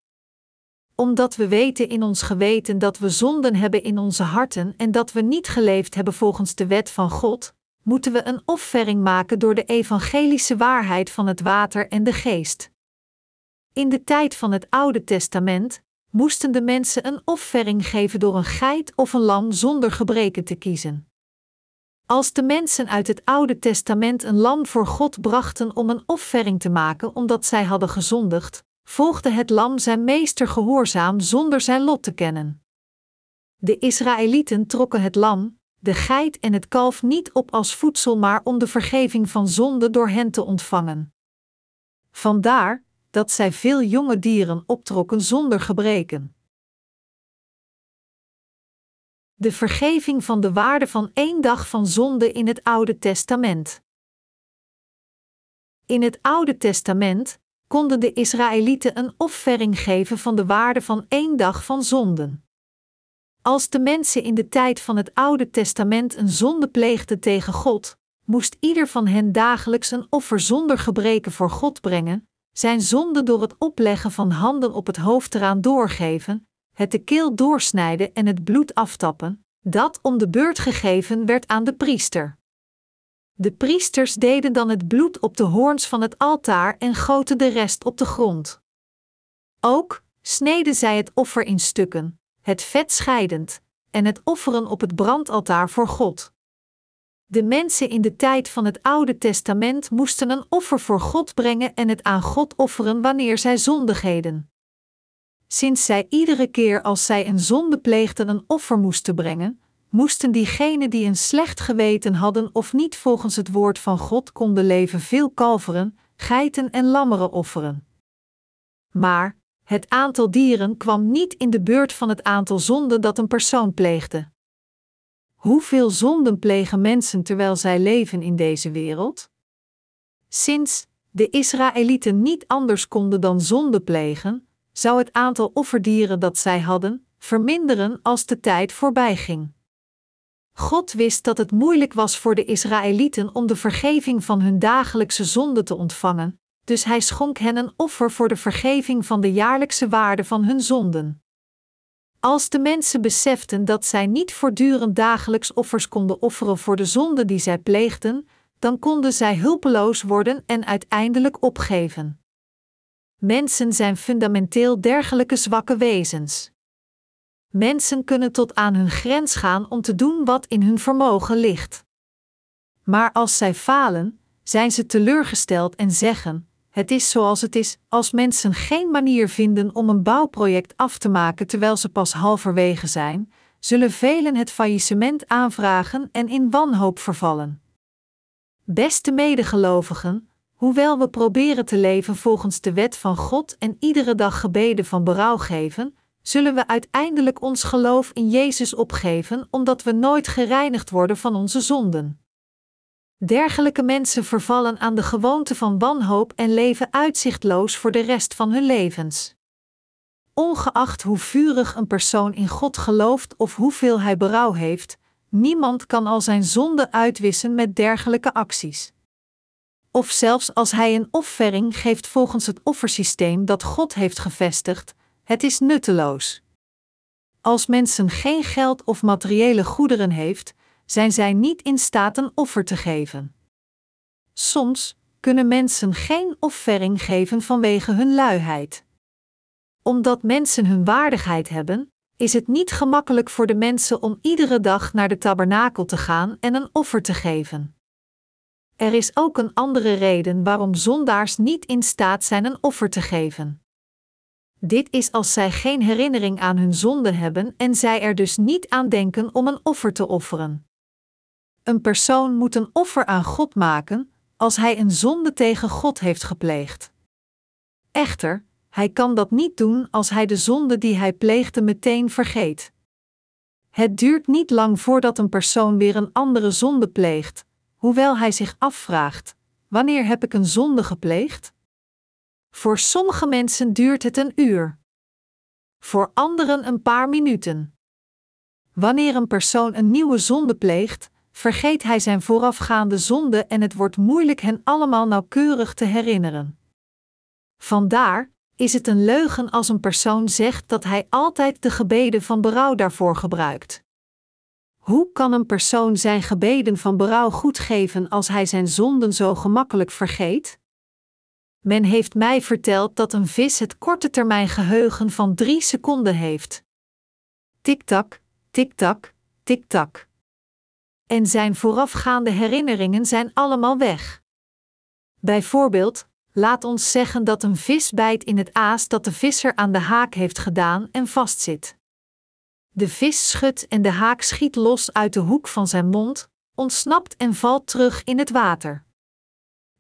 Omdat we weten in ons geweten dat we zonden hebben in onze harten en dat we niet geleefd hebben volgens de wet van God, moeten we een offering maken door de evangelische waarheid van het water en de geest. In de tijd van het Oude Testament moesten de mensen een offering geven door een geit of een lam zonder gebreken te kiezen. Als de mensen uit het Oude Testament een lam voor God brachten om een offering te maken omdat zij hadden gezondigd, volgde het lam zijn meester gehoorzaam zonder zijn lot te kennen. De Israëlieten trokken het lam, de geit en het kalf niet op als voedsel, maar om de vergeving van zonde door hen te ontvangen. Vandaar dat zij veel jonge dieren optrokken zonder gebreken. De vergeving van de waarde van één dag van zonde in het Oude Testament. In het Oude Testament konden de Israëlieten een offering geven van de waarde van één dag van zonden. Als de mensen in de tijd van het Oude Testament een zonde pleegden tegen God, moest ieder van hen dagelijks een offer zonder gebreken voor God brengen, zijn zonde door het opleggen van handen op het hoofd eraan doorgeven, het de keel doorsnijden en het bloed aftappen, dat om de beurt gegeven werd aan de priester. De priesters deden dan het bloed op de hoorns van het altaar en goten de rest op de grond. Ook sneden zij het offer in stukken, het vet scheidend, en het offeren op het brandaltaar voor God. De mensen in de tijd van het Oude Testament moesten een offer voor God brengen en het aan God offeren wanneer zij zondigheden. Sinds zij iedere keer als zij een zonde pleegden een offer moesten brengen, moesten diegenen die een slecht geweten hadden of niet volgens het woord van God konden leven veel kalveren, geiten en lammeren offeren. Maar het aantal dieren kwam niet in de beurt van het aantal zonden dat een persoon pleegde. Hoeveel zonden plegen mensen terwijl zij leven in deze wereld? Sinds de Israëlieten niet anders konden dan zonde plegen, zou het aantal offerdieren dat zij hadden verminderen als de tijd voorbij ging. God wist dat het moeilijk was voor de Israëlieten om de vergeving van hun dagelijkse zonde te ontvangen, dus hij schonk hen een offer voor de vergeving van de jaarlijkse waarde van hun zonden. Als de mensen beseften dat zij niet voortdurend dagelijks offers konden offeren voor de zonde die zij pleegden, dan konden zij hulpeloos worden en uiteindelijk opgeven. Mensen zijn fundamenteel dergelijke zwakke wezens. Mensen kunnen tot aan hun grens gaan om te doen wat in hun vermogen ligt. Maar als zij falen, zijn ze teleurgesteld en zeggen: Het is zoals het is. Als mensen geen manier vinden om een bouwproject af te maken terwijl ze pas halverwege zijn, zullen velen het faillissement aanvragen en in wanhoop vervallen. Beste medegelovigen, hoewel we proberen te leven volgens de wet van God en iedere dag gebeden van berouw geven, zullen we uiteindelijk ons geloof in Jezus opgeven omdat we nooit gereinigd worden van onze zonden. Dergelijke mensen vervallen aan de gewoonte van wanhoop en leven uitzichtloos voor de rest van hun levens. Ongeacht hoe vurig een persoon in God gelooft of hoeveel hij berouw heeft, niemand kan al zijn zonde uitwissen met dergelijke acties. Of zelfs als hij een offering geeft volgens het offersysteem dat God heeft gevestigd, het is nutteloos. Als mensen geen geld of materiële goederen heeft, zijn zij niet in staat een offer te geven. Soms kunnen mensen geen offering geven vanwege hun luiheid. Omdat mensen hun waardigheid hebben, is het niet gemakkelijk voor de mensen om iedere dag naar de tabernakel te gaan en een offer te geven. Er is ook een andere reden waarom zondaars niet in staat zijn een offer te geven. Dit is als zij geen herinnering aan hun zonde hebben en zij er dus niet aan denken om een offer te offeren. Een persoon moet een offer aan God maken als hij een zonde tegen God heeft gepleegd. Echter, hij kan dat niet doen als hij de zonde die hij pleegde meteen vergeet. Het duurt niet lang voordat een persoon weer een andere zonde pleegt, hoewel hij zich afvraagt: wanneer heb ik een zonde gepleegd? Voor sommige mensen duurt het een uur. Voor anderen een paar minuten. Wanneer een persoon een nieuwe zonde pleegt, vergeet hij zijn voorafgaande zonde en het wordt moeilijk hen allemaal nauwkeurig te herinneren. Vandaar is het een leugen als een persoon zegt dat hij altijd de gebeden van berouw daarvoor gebruikt. Hoe kan een persoon zijn gebeden van berouw goed geven als hij zijn zonden zo gemakkelijk vergeet? Men heeft mij verteld dat een vis het korte termijn geheugen van drie seconden heeft. Tik-tak, tik-tak, tik-tak. En zijn voorafgaande herinneringen zijn allemaal weg. Bijvoorbeeld, laat ons zeggen dat een vis bijt in het aas dat de visser aan de haak heeft gedaan en vastzit. De vis schudt en de haak schiet los uit de hoek van zijn mond, ontsnapt en valt terug in het water.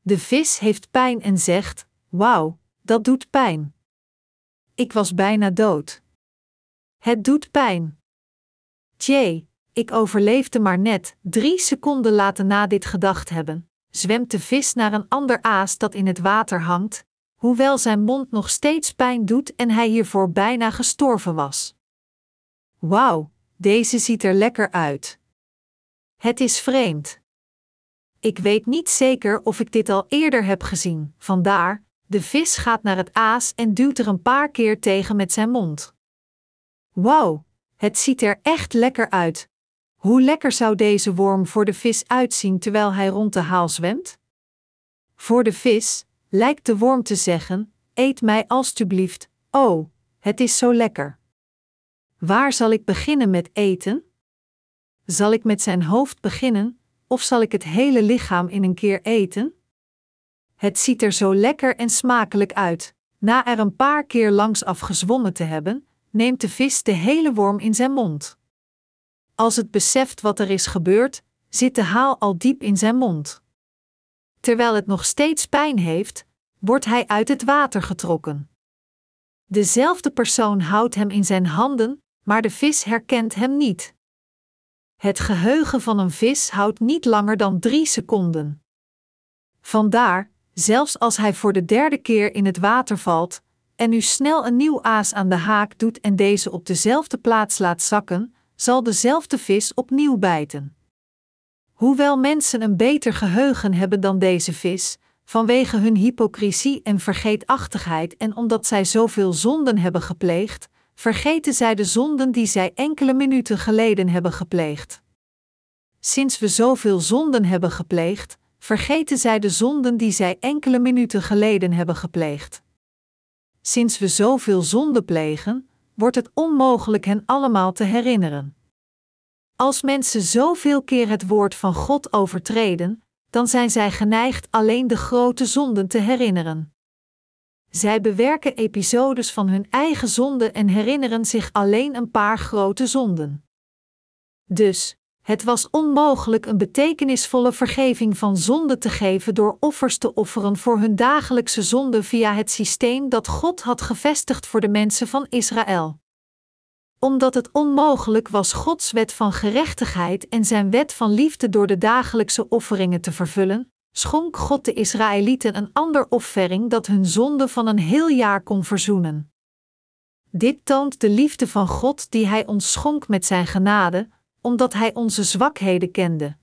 De vis heeft pijn en zegt: Wauw, dat doet pijn. Ik was bijna dood. Het doet pijn. Tjee, ik overleefde maar net. Drie seconden later na dit gedacht hebben, zwemt de vis naar een ander aas dat in het water hangt, hoewel zijn mond nog steeds pijn doet en hij hiervoor bijna gestorven was. Wauw, deze ziet er lekker uit. Het is vreemd. Ik weet niet zeker of ik dit al eerder heb gezien, vandaar, de vis gaat naar het aas en duwt er een paar keer tegen met zijn mond. Wauw, het ziet er echt lekker uit. Hoe lekker zou deze worm voor de vis uitzien terwijl hij rond de haal zwemt? Voor de vis lijkt de worm te zeggen: Eet mij alstublieft, oh, het is zo lekker. Waar zal ik beginnen met eten? Zal ik met zijn hoofd beginnen, of zal ik het hele lichaam in een keer eten? Het ziet er zo lekker en smakelijk uit. Na er een paar keer langs afgezwommen te hebben, neemt de vis de hele worm in zijn mond. Als het beseft wat er is gebeurd, zit de haal al diep in zijn mond. Terwijl het nog steeds pijn heeft, wordt hij uit het water getrokken. Dezelfde persoon houdt hem in zijn handen, maar de vis herkent hem niet. Het geheugen van een vis houdt niet langer dan drie seconden. Vandaar, zelfs als hij voor de derde keer in het water valt, en u snel een nieuw aas aan de haak doet en deze op dezelfde plaats laat zakken, zal dezelfde vis opnieuw bijten. Hoewel mensen een beter geheugen hebben dan deze vis, vanwege hun hypocrisie en vergeetachtigheid en omdat zij zoveel zonden hebben gepleegd, vergeten zij de zonden die zij enkele minuten geleden hebben gepleegd. Sinds we zoveel zonden hebben gepleegd, vergeten zij de zonden die zij enkele minuten geleden hebben gepleegd. Sinds we zoveel zonden plegen, wordt het onmogelijk hen allemaal te herinneren. Als mensen zoveel keer het woord van God overtreden, dan zijn zij geneigd alleen de grote zonden te herinneren. Zij bewerken episodes van hun eigen zonden en herinneren zich alleen een paar grote zonden. Dus, het was onmogelijk een betekenisvolle vergeving van zonde te geven door offers te offeren voor hun dagelijkse zonde via het systeem dat God had gevestigd voor de mensen van Israël. Omdat het onmogelijk was Gods wet van gerechtigheid en zijn wet van liefde door de dagelijkse offeringen te vervullen, schonk God de Israëlieten een ander offering dat hun zonde van een heel jaar kon verzoenen. Dit toont de liefde van God die Hij ons schonk met Zijn genade, omdat Hij onze zwakheden kende.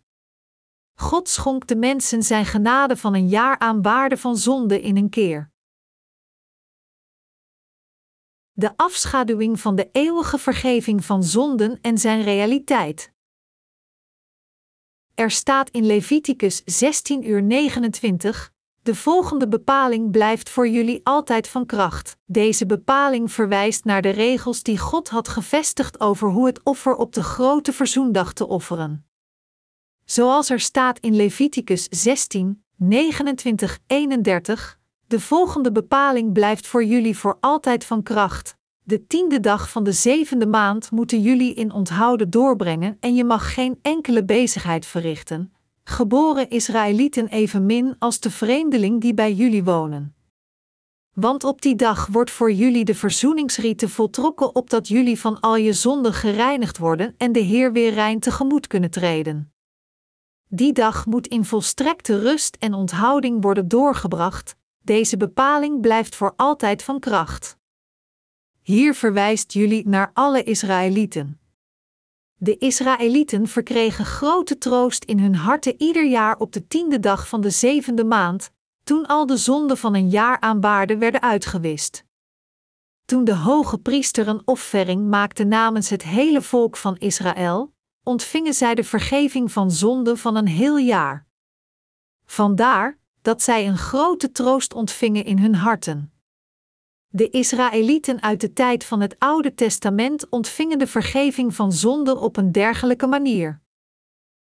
God schonk de mensen Zijn genade van een jaar aan waarde van zonde in een keer. De afschaduwing van de eeuwige vergeving van zonden en zijn realiteit. Er staat in Leviticus 16 uur 29, de volgende bepaling blijft voor jullie altijd van kracht. Deze bepaling verwijst naar de regels die God had gevestigd over hoe het offer op de grote verzoendag te offeren. Zoals er staat in Leviticus 16, 29, 31, de volgende bepaling blijft voor jullie voor altijd van kracht. De tiende dag van de zevende maand moeten jullie in onthouden doorbrengen en je mag geen enkele bezigheid verrichten, geboren Israëlieten evenmin als de vreemdeling die bij jullie wonen. Want op die dag wordt voor jullie de verzoeningsrieten voltrokken opdat jullie van al je zonden gereinigd worden en de Heer weer rein tegemoet kunnen treden. Die dag moet in volstrekte rust en onthouding worden doorgebracht, deze bepaling blijft voor altijd van kracht. Hier verwijst jullie naar alle Israëlieten. De Israëlieten verkregen grote troost in hun harten ieder jaar op de tiende dag van de zevende maand, toen al de zonden van een jaar aan waarde werden uitgewist. Toen de hoge priester een offering maakte namens het hele volk van Israël, ontvingen zij de vergeving van zonden van een heel jaar. Vandaar dat zij een grote troost ontvingen in hun harten. De Israëlieten uit de tijd van het Oude Testament ontvingen de vergeving van zonden op een dergelijke manier.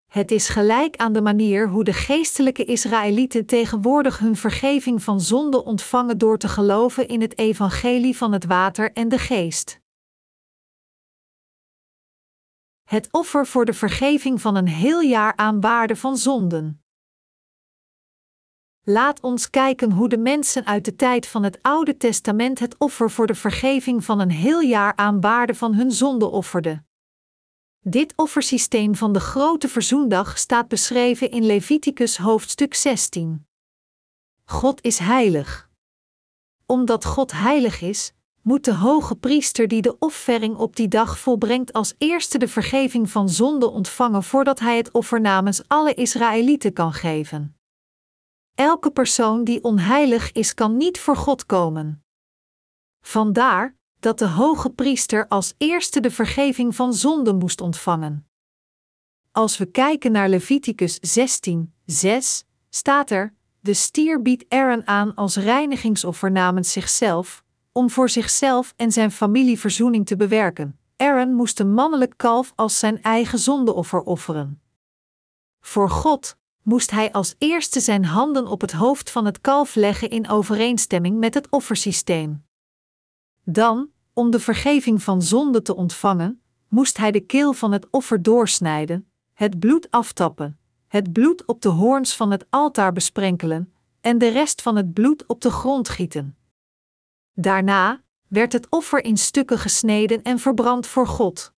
Het is gelijk aan de manier hoe de geestelijke Israëlieten tegenwoordig hun vergeving van zonde ontvangen door te geloven in het evangelie van het water en de geest. Het offer voor de vergeving van een heel jaar aan waarde van zonden. Laat ons kijken hoe de mensen uit de tijd van het Oude Testament het offer voor de vergeving van een heel jaar aan waarde van hun zonde offerden. Dit offersysteem van de grote verzoendag staat beschreven in Leviticus hoofdstuk 16. God is heilig. Omdat God heilig is, moet de hoge priester die de offering op die dag volbrengt als eerste de vergeving van zonde ontvangen voordat hij het offer namens alle Israëlieten kan geven. Elke persoon die onheilig is, kan niet voor God komen. Vandaar dat de hoge priester als eerste de vergeving van zonde moest ontvangen. Als we kijken naar Leviticus 16, 6, staat er: De stier biedt Aaron aan als reinigingsoffer namens zichzelf, om voor zichzelf en zijn familie verzoening te bewerken. Aaron moest een mannelijk kalf als zijn eigen zondeoffer offeren. Voor God moest hij als eerste zijn handen op het hoofd van het kalf leggen in overeenstemming met het offersysteem. Dan, om de vergeving van zonde te ontvangen, moest hij de keel van het offer doorsnijden, het bloed aftappen, het bloed op de hoorns van het altaar besprenkelen en de rest van het bloed op de grond gieten. Daarna werd het offer in stukken gesneden en verbrand voor God.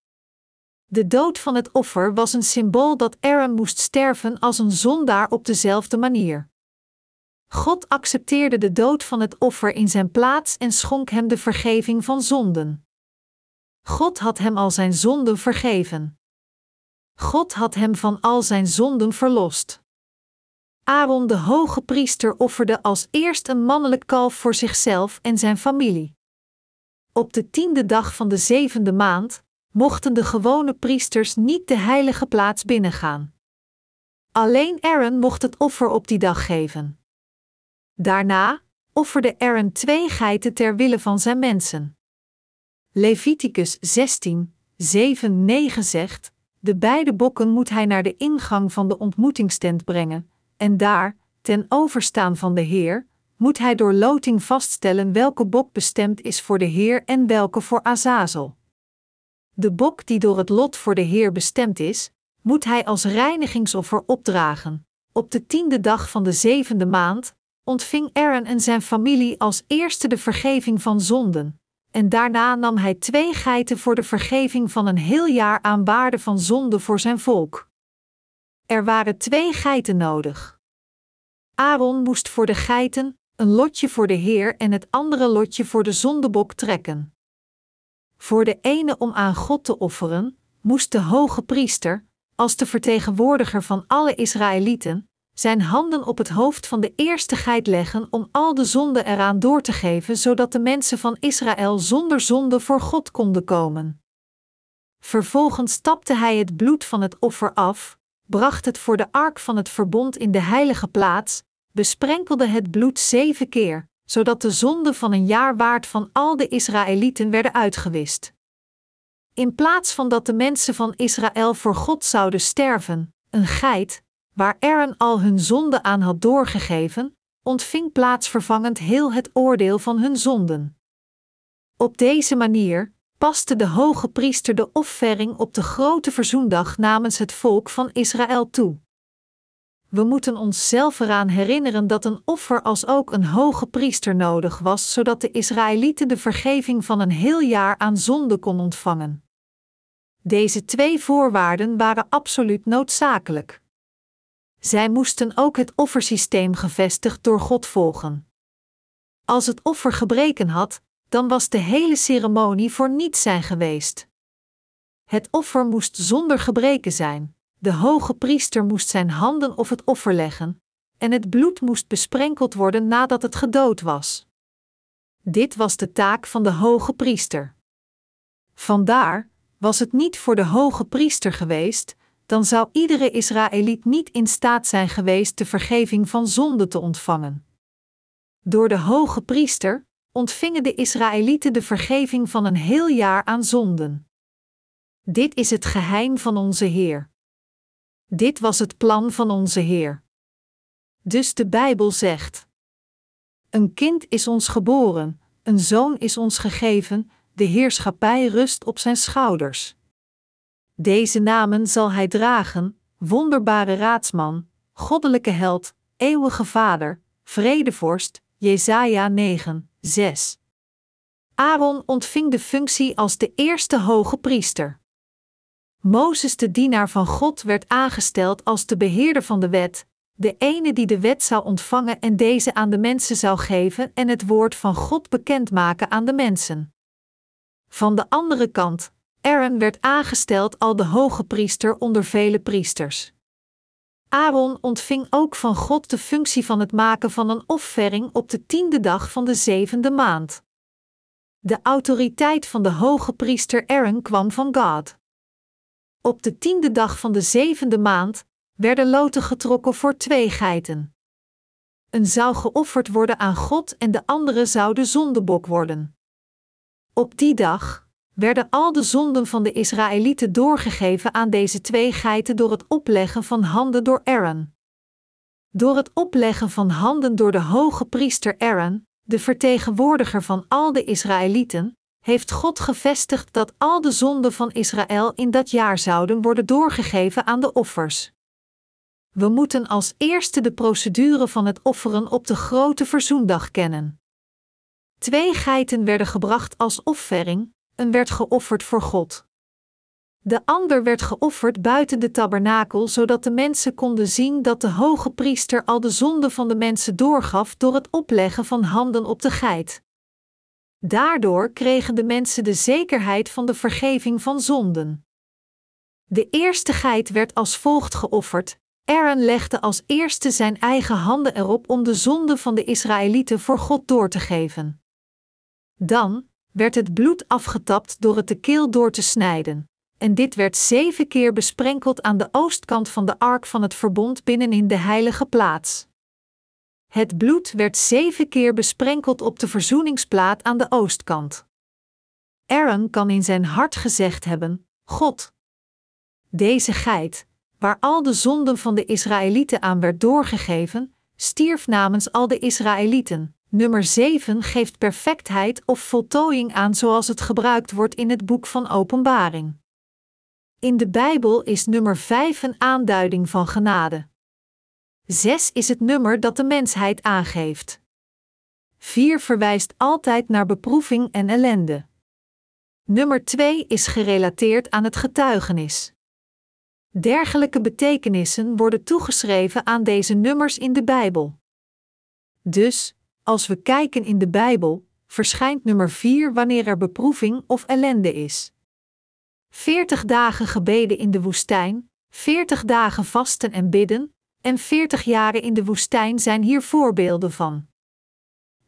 De dood van het offer was een symbool dat Aaron moest sterven als een zondaar op dezelfde manier. God accepteerde de dood van het offer in zijn plaats en schonk hem de vergeving van zonden. God had hem al zijn zonden vergeven. God had hem van al zijn zonden verlost. Aaron de hoge priester offerde als eerst een mannelijk kalf voor zichzelf en zijn familie. Op de tiende dag van de zevende maand mochten de gewone priesters niet de heilige plaats binnengaan. Alleen Aaron mocht het offer op die dag geven. Daarna offerde Aaron twee geiten ter wille van zijn mensen. Leviticus 16, 7, 9 zegt: De beide bokken moet hij naar de ingang van de ontmoetingstent brengen, en daar, ten overstaan van de Heer, moet hij door loting vaststellen welke bok bestemd is voor de Heer en welke voor Azazel. De bok die door het lot voor de Heer bestemd is, moet hij als reinigingsoffer opdragen. Op de tiende dag van de zevende maand, ontving Aaron en zijn familie als eerste de vergeving van zonden, en daarna nam hij twee geiten voor de vergeving van een heel jaar aan waarde van zonde voor zijn volk. Er waren twee geiten nodig. Aaron moest voor de geiten een lotje voor de Heer en het andere lotje voor de zondebok trekken. Voor de ene om aan God te offeren, moest de hoge priester, als de vertegenwoordiger van alle Israëlieten, zijn handen op het hoofd van de eerste geit leggen om al de zonde eraan door te geven, zodat de mensen van Israël zonder zonde voor God konden komen. Vervolgens stapte hij het bloed van het offer af, bracht het voor de ark van het verbond in de heilige plaats, besprenkelde het bloed zeven keer, zodat de zonden van een jaar waard van al de Israëlieten werden uitgewist. In plaats van dat de mensen van Israël voor God zouden sterven, een geit, waar Aaron al hun zonde aan had doorgegeven, ontving plaatsvervangend heel het oordeel van hun zonden. Op deze manier paste de hoge priester de offering op de grote verzoendag namens het volk van Israël toe. We moeten ons zelf eraan herinneren dat een offer als ook een hoge priester nodig was, zodat de Israëlieten de vergeving van een heel jaar aan zonde kon ontvangen. Deze twee voorwaarden waren absoluut noodzakelijk. Zij moesten ook het offersysteem gevestigd door God volgen. Als het offer gebreken had, dan was de hele ceremonie voor niets zijn geweest. Het offer moest zonder gebreken zijn, de hoge priester moest zijn handen op het offer leggen, en het bloed moest besprenkeld worden nadat het gedood was. Dit was de taak van de hoge priester. Vandaar was het niet voor de hoge priester geweest, dan zou iedere Israëliet niet in staat zijn geweest de vergeving van zonde te ontvangen. Door de hoge priester ontvingen de Israëlieten de vergeving van een heel jaar aan zonden. Dit is het geheim van onze Heer. Dit was het plan van onze Heer. Dus de Bijbel zegt: Een kind is ons geboren, een zoon is ons gegeven, de heerschappij rust op zijn schouders. Deze namen zal hij dragen: wonderbare raadsman, goddelijke held, eeuwige vader, vredevorst, Jesaja 9, 6. Aaron ontving de functie als de eerste hoge priester. Mozes, de dienaar van God, werd aangesteld als de beheerder van de wet, de ene die de wet zou ontvangen en deze aan de mensen zou geven en het woord van God bekendmaken aan de mensen. Van de andere kant, Aaron werd aangesteld als de hoge priester onder vele priesters. Aaron ontving ook van God de functie van het maken van een offering op de tiende dag van de zevende maand. De autoriteit van de hoge priester Aaron kwam van God. Op de tiende dag van de zevende maand werden loten getrokken voor twee geiten. Een zou geofferd worden aan God en de andere zou de zondebok worden. Op die dag werden al de zonden van de Israëlieten doorgegeven aan deze twee geiten door het opleggen van handen door Aaron. Door het opleggen van handen door de hoge priester Aaron, de vertegenwoordiger van al de Israëlieten, heeft God gevestigd dat al de zonden van Israël in dat jaar zouden worden doorgegeven aan de offers. We moeten als eerste de procedure van het offeren op de grote verzoendag kennen. Twee geiten werden gebracht als offering, een werd geofferd voor God. De ander werd geofferd buiten de tabernakel, zodat de mensen konden zien dat de hoge priester al de zonde van de mensen doorgaf door het opleggen van handen op de geit. Daardoor kregen de mensen de zekerheid van de vergeving van zonden. De eerste geit werd als volgt geofferd. Aaron legde als eerste zijn eigen handen erop om de zonde van de Israëlieten voor God door te geven. Dan werd het bloed afgetapt door het de keel door te snijden en dit werd zeven keer besprenkeld aan de oostkant van de ark van het verbond binnenin de heilige plaats. Het bloed werd zeven keer besprenkeld op de verzoeningsplaat aan de oostkant. Aaron kan in zijn hart gezegd hebben: God. Deze geit, waar al de zonden van de Israëlieten aan werd doorgegeven, stierf namens al de Israëlieten. Nummer 7 geeft perfectheid of voltooiing aan zoals het gebruikt wordt in het boek van Openbaring. In de Bijbel is nummer 5 een aanduiding van genade. 6 is het nummer dat de mensheid aangeeft. 4 verwijst altijd naar beproeving en ellende. Nummer 2 is gerelateerd aan het getuigenis. Dergelijke betekenissen worden toegeschreven aan deze nummers in de Bijbel. Dus, als we kijken in de Bijbel, verschijnt nummer 4 wanneer er beproeving of ellende is. 40 dagen gebeden in de woestijn, 40 dagen vasten en bidden, en 40 jaren in de woestijn zijn hier voorbeelden van.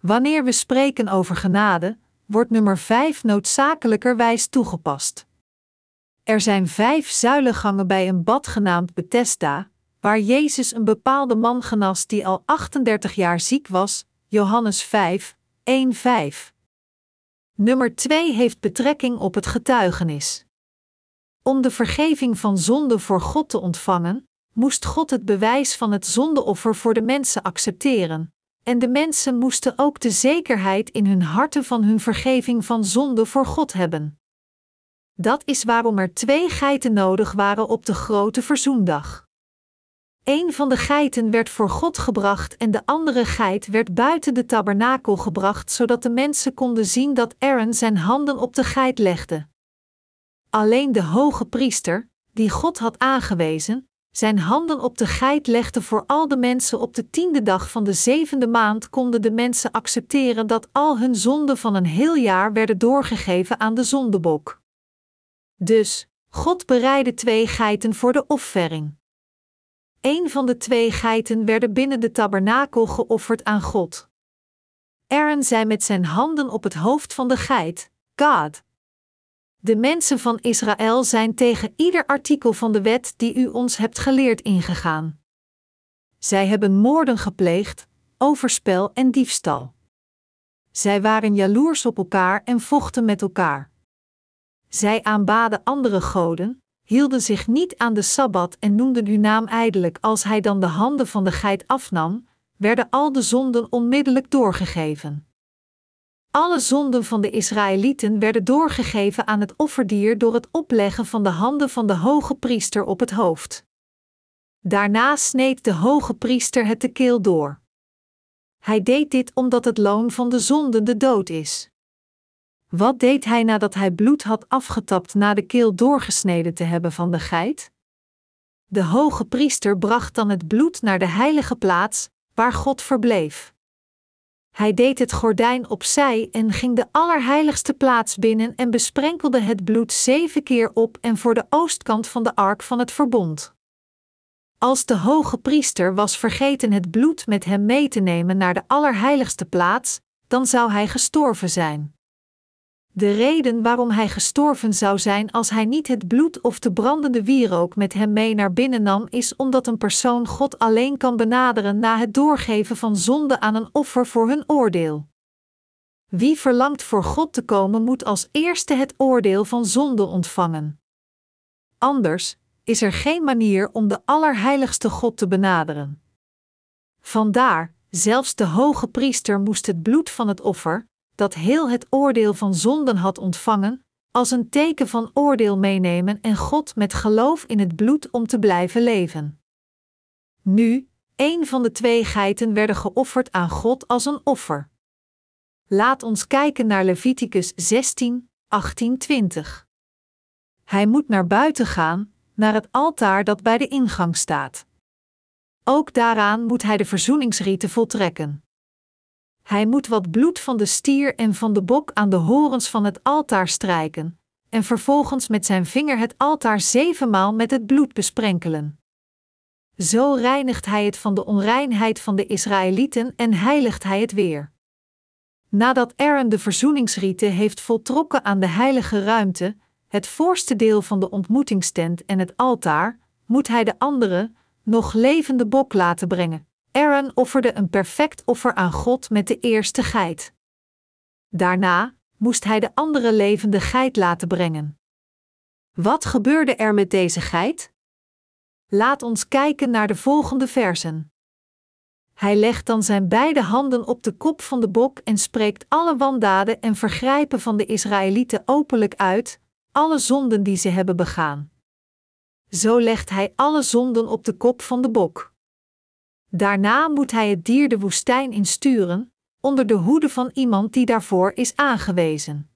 Wanneer we spreken over genade, wordt nummer 5 noodzakelijkerwijs toegepast. Er zijn vijf zuilengangen bij een bad genaamd Bethesda, waar Jezus een bepaalde man genas die al 38 jaar ziek was, Johannes 5, 1, 5. Nummer 2 heeft betrekking op het getuigenis. Om de vergeving van zonde voor God te ontvangen, moest God het bewijs van het zondeoffer voor de mensen accepteren, en de mensen moesten ook de zekerheid in hun harten van hun vergeving van zonde voor God hebben. Dat is waarom er twee geiten nodig waren op de grote verzoendag. Een van de geiten werd voor God gebracht en de andere geit werd buiten de tabernakel gebracht, zodat de mensen konden zien dat Aaron zijn handen op de geit legde. Alleen de hoge priester, die God had aangewezen, zijn handen op de geit legde voor al de mensen op de tiende dag van de zevende maand, konden de mensen accepteren dat al hun zonden van een heel jaar werden doorgegeven aan de zondebok. Dus, God bereidde twee geiten voor de offering. Een van de twee geiten werden binnen de tabernakel geofferd aan God. Aaron zei met zijn handen op het hoofd van de geit: God, de mensen van Israël zijn tegen ieder artikel van de wet die u ons hebt geleerd ingegaan. Zij hebben moorden gepleegd, overspel en diefstal. Zij waren jaloers op elkaar en vochten met elkaar. Zij aanbaden andere goden, hielden zich niet aan de sabbat en noemden uw naam ijdelijk als hij dan de handen van de geit afnam, werden al de zonden onmiddellijk doorgegeven. Alle zonden van de Israëlieten werden doorgegeven aan het offerdier door het opleggen van de handen van de hoge priester op het hoofd. Daarna sneed de hoge priester het de keel door. Hij deed dit omdat het loon van de zonde de dood is. Wat deed hij nadat hij bloed had afgetapt na de keel doorgesneden te hebben van de geit? De hoge priester bracht dan het bloed naar de heilige plaats, waar God verbleef. Hij deed het gordijn opzij en ging de allerheiligste plaats binnen en besprenkelde het bloed zeven keer op en voor de oostkant van de ark van het verbond. Als de hoge priester was vergeten het bloed met hem mee te nemen naar de allerheiligste plaats, dan zou hij gestorven zijn. De reden waarom hij gestorven zou zijn als hij niet het bloed of de brandende wierook met hem mee naar binnen nam, is omdat een persoon God alleen kan benaderen na het doorgeven van zonde aan een offer voor hun oordeel. Wie verlangt voor God te komen, moet als eerste het oordeel van zonde ontvangen. Anders is er geen manier om de Allerheiligste God te benaderen. Vandaar, zelfs de hoge priester moest het bloed van het offer, dat heel het oordeel van zonden had ontvangen, als een teken van oordeel meenemen en God met geloof in het bloed om te blijven leven. Nu, een van de twee geiten werden geofferd aan God als een offer. Laat ons kijken naar Leviticus 16, 18, 20. Hij moet naar buiten gaan, naar het altaar dat bij de ingang staat. Ook daaraan moet hij de verzoeningsrieten voltrekken. Hij moet wat bloed van de stier en van de bok aan de horens van het altaar strijken, en vervolgens met zijn vinger het altaar zevenmaal met het bloed besprenkelen. Zo reinigt hij het van de onreinheid van de Israëlieten en heiligt hij het weer. Nadat Aaron de verzoeningsrieten heeft voltrokken aan de heilige ruimte, het voorste deel van de ontmoetingstent en het altaar, moet hij de andere, nog levende bok laten brengen. Aaron offerde een perfect offer aan God met de eerste geit. Daarna moest hij de andere levende geit laten brengen. Wat gebeurde er met deze geit? Laat ons kijken naar de volgende versen. Hij legt dan zijn beide handen op de kop van de bok en spreekt alle wandaden en vergrijpen van de Israëlieten openlijk uit, alle zonden die ze hebben begaan. Zo legt hij alle zonden op de kop van de bok. Daarna moet hij het dier de woestijn insturen, onder de hoede van iemand die daarvoor is aangewezen.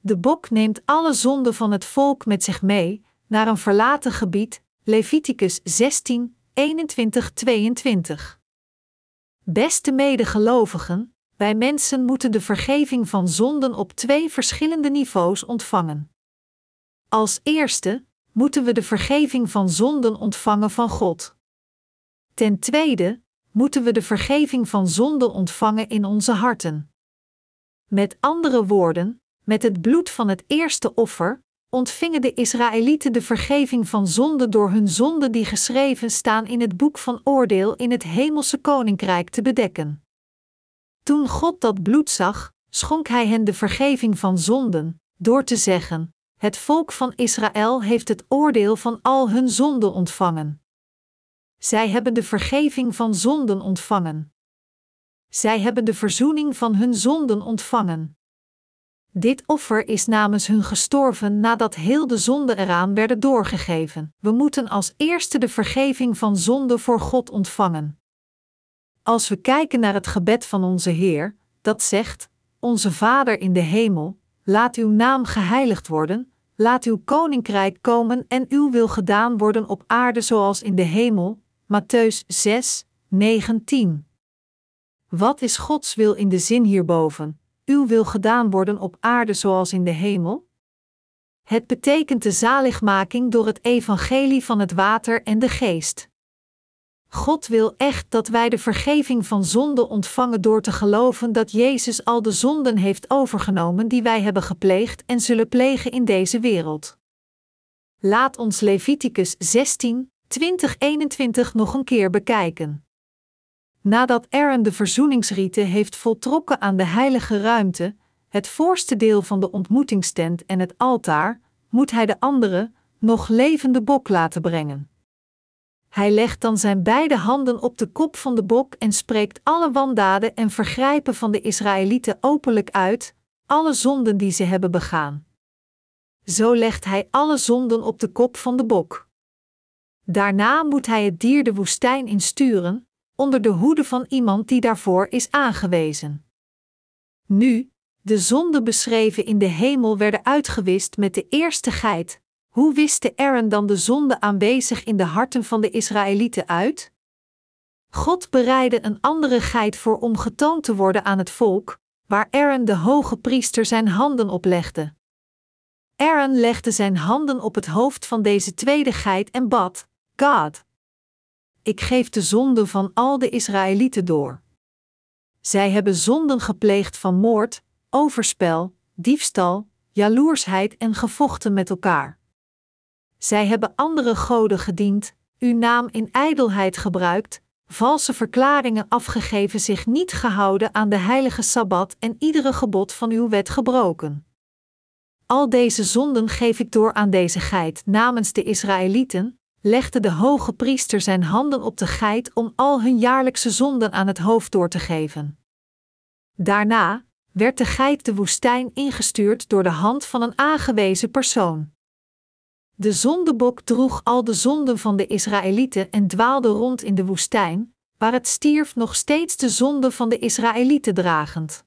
De bok neemt alle zonden van het volk met zich mee naar een verlaten gebied, Leviticus 16, 21, 22. Beste medegelovigen, wij mensen moeten de vergeving van zonden op twee verschillende niveaus ontvangen. Als eerste moeten we de vergeving van zonden ontvangen van God. Ten tweede moeten we de vergeving van zonden ontvangen in onze harten. Met andere woorden, met het bloed van het eerste offer ontvingen de Israëlieten de vergeving van zonde door hun zonden die geschreven staan in het boek van oordeel in het hemelse koninkrijk te bedekken. Toen God dat bloed zag, schonk hij hen de vergeving van zonden, door te zeggen: het volk van Israël heeft het oordeel van al hun zonden ontvangen. Zij hebben de vergeving van zonden ontvangen. Zij hebben de verzoening van hun zonden ontvangen. Dit offer is namens hun gestorven nadat heel de zonden eraan werden doorgegeven. We moeten als eerste de vergeving van zonde voor God ontvangen. Als we kijken naar het gebed van onze Heer, dat zegt: Onze Vader in de hemel, Laat uw naam geheiligd worden, laat uw koninkrijk komen en uw wil gedaan worden op aarde zoals in de hemel. Matthäus 6, 19. Wat is Gods wil in de zin hierboven? Uw wil gedaan worden op aarde zoals in de hemel? Het betekent de zaligmaking door het evangelie van het water en de geest. God wil echt dat wij de vergeving van zonde ontvangen door te geloven dat Jezus al de zonden heeft overgenomen die wij hebben gepleegd en zullen plegen in deze wereld. Laat ons Leviticus 16, 20, 21 nog een keer bekijken. Nadat Aaron de verzoeningsrieten heeft voltrokken aan de heilige ruimte, het voorste deel van de ontmoetingstent en het altaar, moet hij de andere, nog levende bok laten brengen. Hij legt dan zijn beide handen op de kop van de bok en spreekt alle wandaden en vergrijpen van de Israëlieten openlijk uit, alle zonden die ze hebben begaan. Zo legt hij alle zonden op de kop van de bok. Daarna moet hij het dier de woestijn insturen, onder de hoede van iemand die daarvoor is aangewezen. Nu, de zonden beschreven in de hemel werden uitgewist met de eerste geit. Hoe wiste Aaron dan de zonde aanwezig in de harten van de Israëlieten uit? God bereidde een andere geit voor om getoond te worden aan het volk, waar Aaron de hoge priester zijn handen op legde. Aaron legde zijn handen op het hoofd van deze tweede geit en bad: God, ik geef de zonde van al de Israëlieten door. Zij hebben zonden gepleegd van moord, overspel, diefstal, jaloersheid en gevochten met elkaar. Zij hebben andere goden gediend, uw naam in ijdelheid gebruikt, valse verklaringen afgegeven, zich niet gehouden aan de heilige sabbat en iedere gebod van uw wet gebroken. Al deze zonden geef ik door aan deze geit namens de Israëlieten, legde de hoge priester zijn handen op de geit om al hun jaarlijkse zonden aan het hoofd door te geven. Daarna werd de geit de woestijn ingestuurd door de hand van een aangewezen persoon. De zondebok droeg al de zonden van de Israëlieten en dwaalde rond in de woestijn, waar het stierf nog steeds de zonde van de Israëlieten dragend.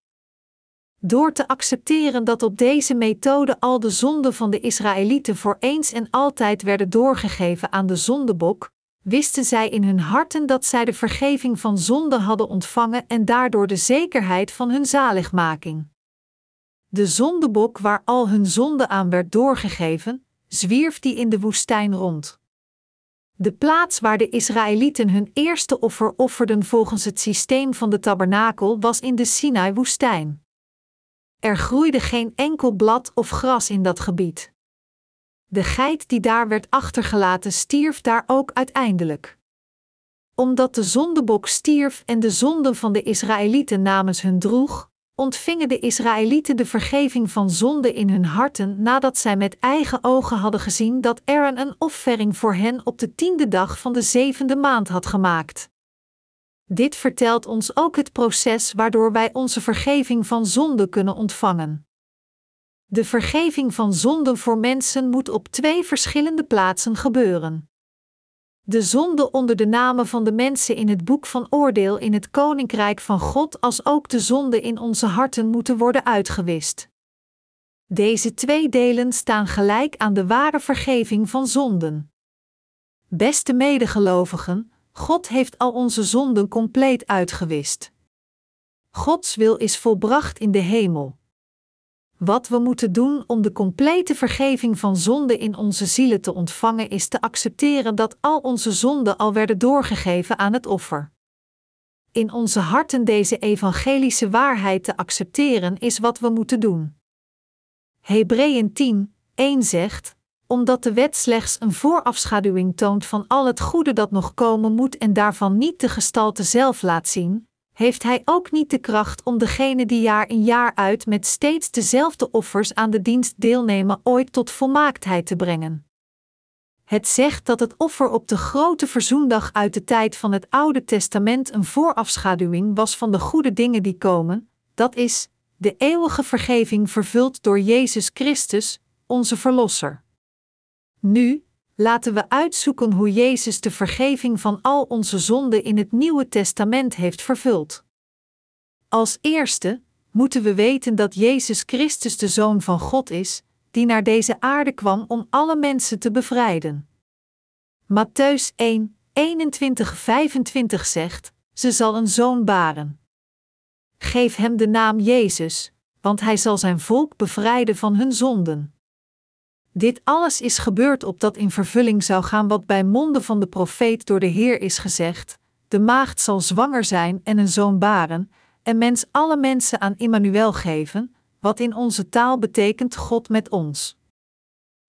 Door te accepteren dat op deze methode al de zonden van de Israëlieten voor eens en altijd werden doorgegeven aan de zondebok, wisten zij in hun harten dat zij de vergeving van zonde hadden ontvangen en daardoor de zekerheid van hun zaligmaking. De zondebok waar al hun zonde aan werd doorgegeven, zwierf die in de woestijn rond. De plaats waar de Israëlieten hun eerste offer offerden volgens het systeem van de tabernakel was in de Sinai-woestijn. Er groeide geen enkel blad of gras in dat gebied. De geit die daar werd achtergelaten stierf daar ook uiteindelijk. Omdat de zondebok stierf en de zonden van de Israëlieten namens hun droeg, ontvingen de Israëlieten de vergeving van zonde in hun harten nadat zij met eigen ogen hadden gezien dat Aaron een offering voor hen op de tiende dag van de zevende maand had gemaakt. Dit vertelt ons ook het proces waardoor wij onze vergeving van zonde kunnen ontvangen. De vergeving van zonden voor mensen moet op twee verschillende plaatsen gebeuren. De zonde onder de namen van de mensen in het boek van oordeel in het koninkrijk van God, als ook de zonde in onze harten moeten worden uitgewist. Deze twee delen staan gelijk aan de ware vergeving van zonden. Beste medegelovigen, God heeft al onze zonden compleet uitgewist. Gods wil is volbracht in de hemel. Wat we moeten doen om de complete vergeving van zonde in onze zielen te ontvangen, is te accepteren dat al onze zonden al werden doorgegeven aan het offer. In onze harten deze evangelische waarheid te accepteren is wat we moeten doen. Hebreeën 10, 1 zegt: Omdat de wet slechts een voorafschaduwing toont van al het goede dat nog komen moet en daarvan niet de gestalte zelf laat zien, heeft hij ook niet de kracht om degene die jaar in jaar uit met steeds dezelfde offers aan de dienst deelnemen ooit tot volmaaktheid te brengen. Het zegt dat het offer op de grote verzoendag uit de tijd van het Oude Testament een voorafschaduwing was van de goede dingen die komen, dat is, de eeuwige vergeving vervuld door Jezus Christus, onze Verlosser. Nu, laten we uitzoeken hoe Jezus de vergeving van al onze zonden in het Nieuwe Testament heeft vervuld. Als eerste moeten we weten dat Jezus Christus de Zoon van God is, die naar deze aarde kwam om alle mensen te bevrijden. Matthäus 1, 21-25 zegt: Ze zal een zoon baren. Geef hem de naam Jezus, want hij zal zijn volk bevrijden van hun zonden. Dit alles is gebeurd opdat in vervulling zou gaan wat bij monden van de profeet door de Heer is gezegd: De maagd zal zwanger zijn en een zoon baren, en mens alle mensen aan Immanuel geven, wat in onze taal betekent God met ons.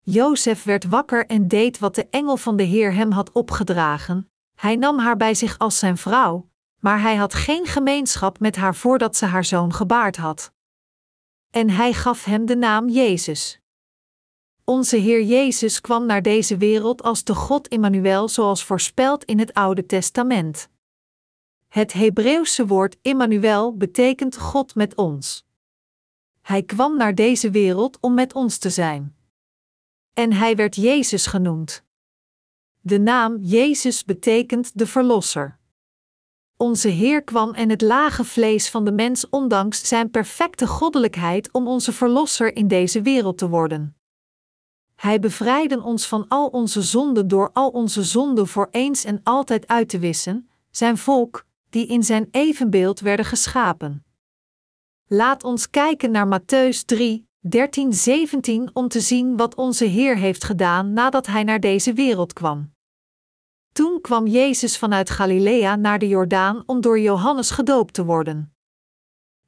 Jozef werd wakker en deed wat de engel van de Heer hem had opgedragen. Hij nam haar bij zich als zijn vrouw, maar hij had geen gemeenschap met haar voordat ze haar zoon gebaard had. En hij gaf hem de naam Jezus. Onze Heer Jezus kwam naar deze wereld als de God Immanuel zoals voorspeld in het Oude Testament. Het Hebreeuwse woord Immanuel betekent God met ons. Hij kwam naar deze wereld om met ons te zijn. En hij werd Jezus genoemd. De naam Jezus betekent de Verlosser. Onze Heer kwam en het lage vlees van de mens ondanks zijn perfecte goddelijkheid om onze Verlosser in deze wereld te worden. Hij bevrijdde ons van al onze zonden door al onze zonden voor eens en altijd uit te wissen, zijn volk, die in zijn evenbeeld werden geschapen. Laat ons kijken naar Matthäus 3, 13, 17 om te zien wat onze Heer heeft gedaan nadat hij naar deze wereld kwam. Toen kwam Jezus vanuit Galilea naar de Jordaan om door Johannes gedoopt te worden.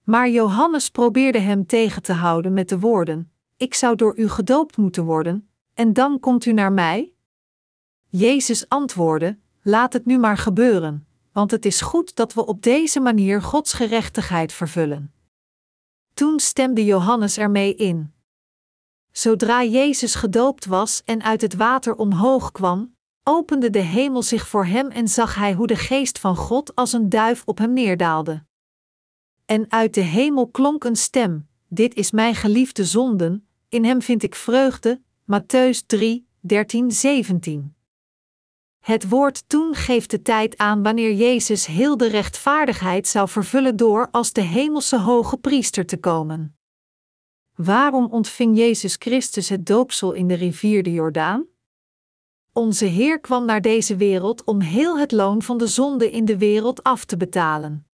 Maar Johannes probeerde hem tegen te houden met de woorden: Ik zou door u gedoopt moeten worden, en dan komt u naar mij? Jezus antwoordde: Laat het nu maar gebeuren, want het is goed dat we op deze manier Gods gerechtigheid vervullen. Toen stemde Johannes ermee in. Zodra Jezus gedoopt was en uit het water omhoog kwam, opende de hemel zich voor hem en zag hij hoe de geest van God als een duif op hem neerdaalde. En uit de hemel klonk een stem: Dit is mijn geliefde zonden, in hem vind ik vreugde. Matthäus 3, 13, 17. Het woord toen geeft de tijd aan wanneer Jezus heel de rechtvaardigheid zou vervullen door als de hemelse hoge priester te komen. Waarom ontving Jezus Christus het doopsel in de rivier de Jordaan? Onze Heer kwam naar deze wereld om heel het loon van de zonde in de wereld af te betalen.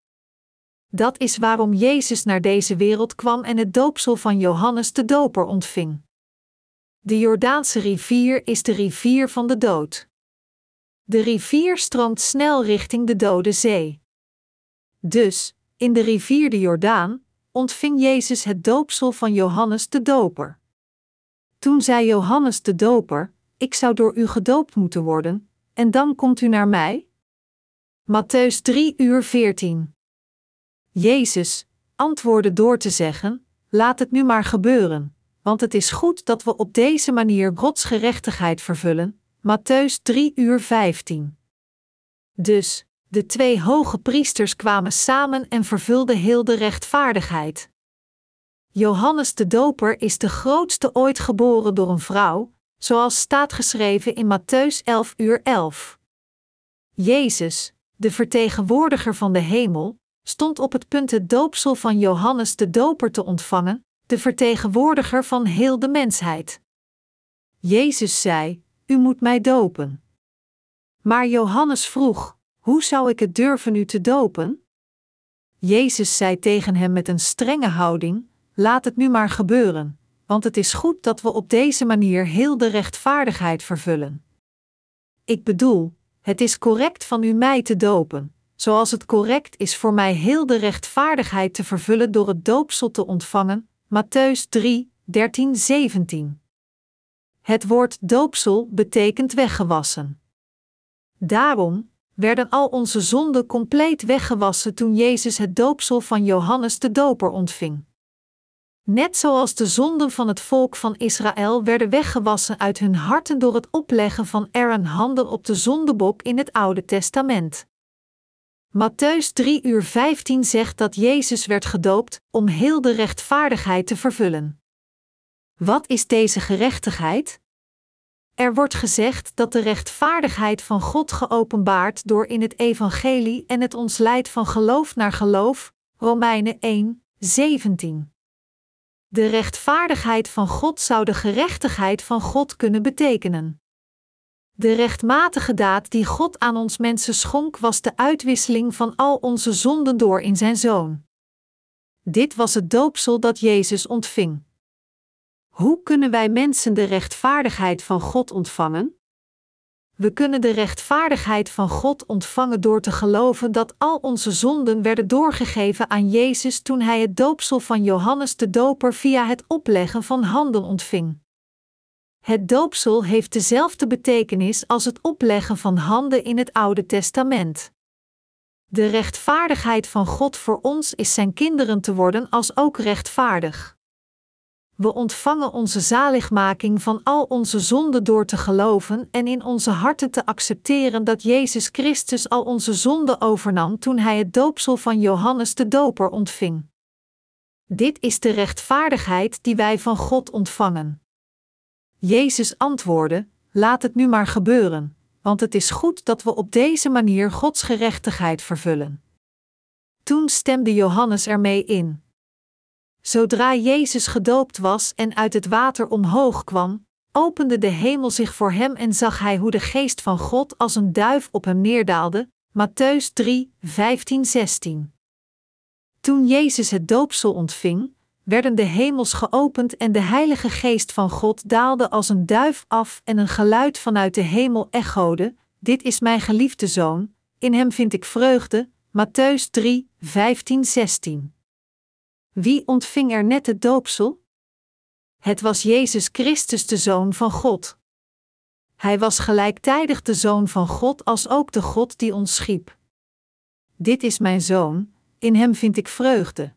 Dat is waarom Jezus naar deze wereld kwam en het doopsel van Johannes de Doper ontving. De Jordaanse rivier is de rivier van de dood. De rivier stroomt snel richting de Dode Zee. Dus, in de rivier de Jordaan, ontving Jezus het doopsel van Johannes de Doper. Toen zei Johannes de Doper: Ik zou door u gedoopt moeten worden, en dan komt u naar mij? Matthäus 3 uur 14. Jezus antwoordde door te zeggen: Laat het nu maar gebeuren, want het is goed dat we op deze manier Gods gerechtigheid vervullen, Matthäus 3 uur 15. Dus, de twee hoge priesters kwamen samen en vervulden heel de rechtvaardigheid. Johannes de Doper is de grootste ooit geboren door een vrouw, zoals staat geschreven in Matthäus 11 uur 11. Jezus, de vertegenwoordiger van de hemel, stond op het punt het doopsel van Johannes de Doper te ontvangen, de vertegenwoordiger van heel de mensheid. Jezus zei: u moet mij dopen. Maar Johannes vroeg: Hoe zou ik het durven u te dopen? Jezus zei tegen hem met een strenge houding: Laat het nu maar gebeuren, want het is goed dat we op deze manier heel de rechtvaardigheid vervullen. Ik bedoel, het is correct van u mij te dopen, zoals het correct is voor mij heel de rechtvaardigheid te vervullen door het doopsel te ontvangen. Matthäus 3, 13, 17. Het woord doopsel betekent weggewassen. Daarom werden al onze zonden compleet weggewassen toen Jezus het doopsel van Johannes de Doper ontving. Net zoals de zonden van het volk van Israël werden weggewassen uit hun harten door het opleggen van Aaron handen op de zondebok in het Oude Testament. Matthäus 3 uur 15 zegt dat Jezus werd gedoopt om heel de rechtvaardigheid te vervullen. Wat is deze gerechtigheid? Er wordt gezegd dat de rechtvaardigheid van God geopenbaard door in het evangelie en het ons leidt van geloof naar geloof. Romeinen 1, 17. De rechtvaardigheid van God zou de gerechtigheid van God kunnen betekenen. De rechtmatige daad die God aan ons mensen schonk was de uitwisseling van al onze zonden door in zijn Zoon. Dit was het doopsel dat Jezus ontving. Hoe kunnen wij mensen de rechtvaardigheid van God ontvangen? We kunnen de rechtvaardigheid van God ontvangen door te geloven dat al onze zonden werden doorgegeven aan Jezus toen hij het doopsel van Johannes de Doper via het opleggen van handen ontving. Het doopsel heeft dezelfde betekenis als het opleggen van handen in het Oude Testament. De rechtvaardigheid van God voor ons is zijn kinderen te worden als ook rechtvaardig. We ontvangen onze zaligmaking van al onze zonden door te geloven en in onze harten te accepteren dat Jezus Christus al onze zonden overnam toen hij het doopsel van Johannes de Doper ontving. Dit is de rechtvaardigheid die wij van God ontvangen. Jezus antwoordde: Laat het nu maar gebeuren, want het is goed dat we op deze manier Gods gerechtigheid vervullen. Toen stemde Johannes ermee in. Zodra Jezus gedoopt was en uit het water omhoog kwam, opende de hemel zich voor hem en zag hij hoe de geest van God als een duif op hem neerdaalde. Matthäus 3, 15, 16. Toen Jezus het doopsel ontving, werden de hemels geopend en de Heilige Geest van God daalde als een duif af en een geluid vanuit de hemel echode: Dit is mijn geliefde zoon, in hem vind ik vreugde. Matthäus 3, 15, 16. Wie ontving er net het doopsel? Het was Jezus Christus, de Zoon van God. Hij was gelijktijdig de Zoon van God als ook de God die ons schiep. Dit is mijn Zoon, in hem vind ik vreugde.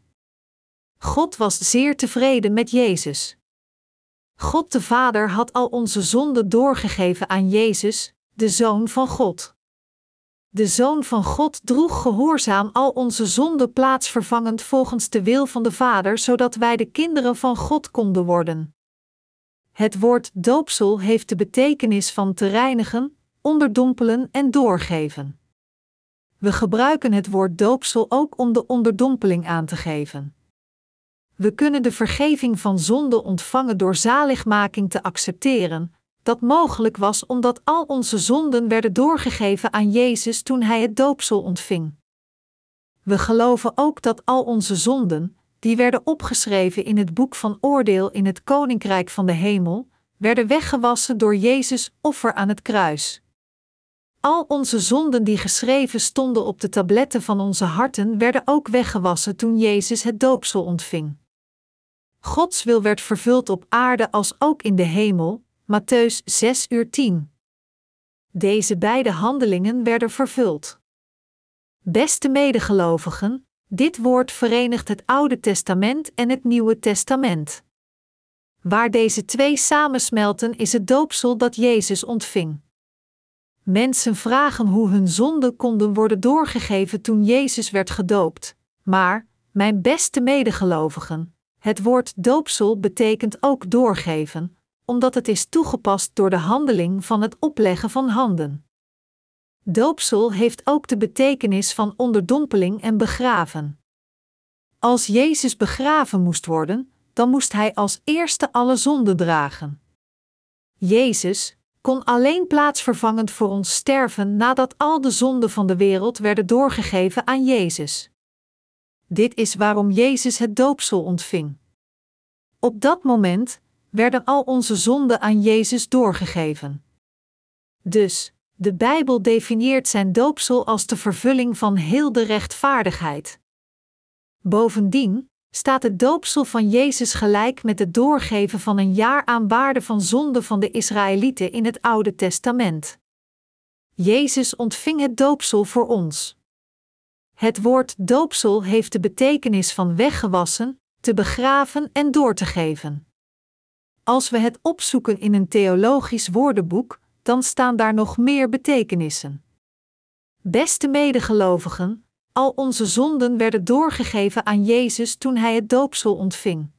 God was zeer tevreden met Jezus. God de Vader had al onze zonden doorgegeven aan Jezus, de Zoon van God. De Zoon van God droeg gehoorzaam al onze zonden plaatsvervangend volgens de wil van de Vader, zodat wij de kinderen van God konden worden. Het woord doopsel heeft de betekenis van te reinigen, onderdompelen en doorgeven. We gebruiken het woord doopsel ook om de onderdompeling aan te geven. We kunnen de vergeving van zonde ontvangen door zaligmaking te accepteren, dat mogelijk was omdat al onze zonden werden doorgegeven aan Jezus toen Hij het doopsel ontving. We geloven ook dat al onze zonden, die werden opgeschreven in het boek van oordeel in het Koninkrijk van de Hemel, werden weggewassen door Jezus' offer aan het kruis. Al onze zonden die geschreven stonden op de tabletten van onze harten werden ook weggewassen toen Jezus het doopsel ontving. Gods wil werd vervuld op aarde als ook in de hemel, Matthäus 6 uur 10. Deze beide handelingen werden vervuld. Beste medegelovigen, dit woord verenigt het Oude Testament en het Nieuwe Testament. Waar deze twee samensmelten is het doopsel dat Jezus ontving. Mensen vragen hoe hun zonden konden worden doorgegeven toen Jezus werd gedoopt, maar, mijn beste medegelovigen, het woord doopsel betekent ook doorgeven, omdat het is toegepast door de handeling van het opleggen van handen. Doopsel heeft ook de betekenis van onderdompeling en begraven. Als Jezus begraven moest worden, dan moest hij als eerste alle zonden dragen. Jezus kon alleen plaatsvervangend voor ons sterven nadat al de zonden van de wereld werden doorgegeven aan Jezus. Dit is waarom Jezus het doopsel ontving. Op dat moment werden al onze zonden aan Jezus doorgegeven. Dus, de Bijbel definieert zijn doopsel als de vervulling van heel de rechtvaardigheid. Bovendien staat het doopsel van Jezus gelijk met het doorgeven van een jaar aan waarde van zonde van de Israëlieten in het Oude Testament. Jezus ontving het doopsel voor ons. Het woord doopsel heeft de betekenis van weggewassen, te begraven en door te geven. Als we het opzoeken in een theologisch woordenboek, dan staan daar nog meer betekenissen. Beste medegelovigen, al onze zonden werden doorgegeven aan Jezus toen hij het doopsel ontving.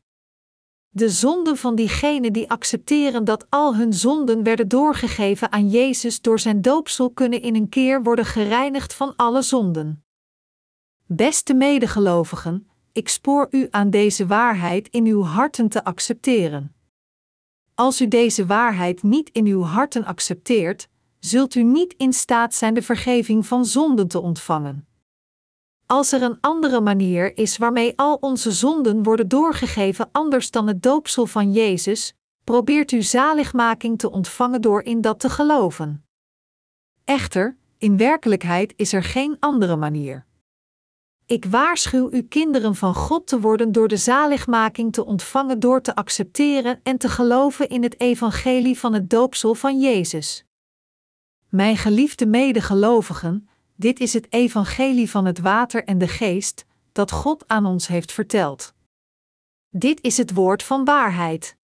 De zonden van diegenen die accepteren dat al hun zonden werden doorgegeven aan Jezus door zijn doopsel kunnen in een keer worden gereinigd van alle zonden. Beste medegelovigen, ik spoor u aan deze waarheid in uw harten te accepteren. Als u deze waarheid niet in uw harten accepteert, zult u niet in staat zijn de vergeving van zonden te ontvangen. Als er een andere manier is waarmee al onze zonden worden doorgegeven anders dan het doopsel van Jezus, probeert u zaligmaking te ontvangen door in dat te geloven. Echter, in werkelijkheid is er geen andere manier. Ik waarschuw u kinderen van God te worden door de zaligmaking te ontvangen door te accepteren en te geloven in het evangelie van het doopsel van Jezus. Mijn geliefde medegelovigen, dit is het evangelie van het water en de geest, dat God aan ons heeft verteld. Dit is het woord van waarheid.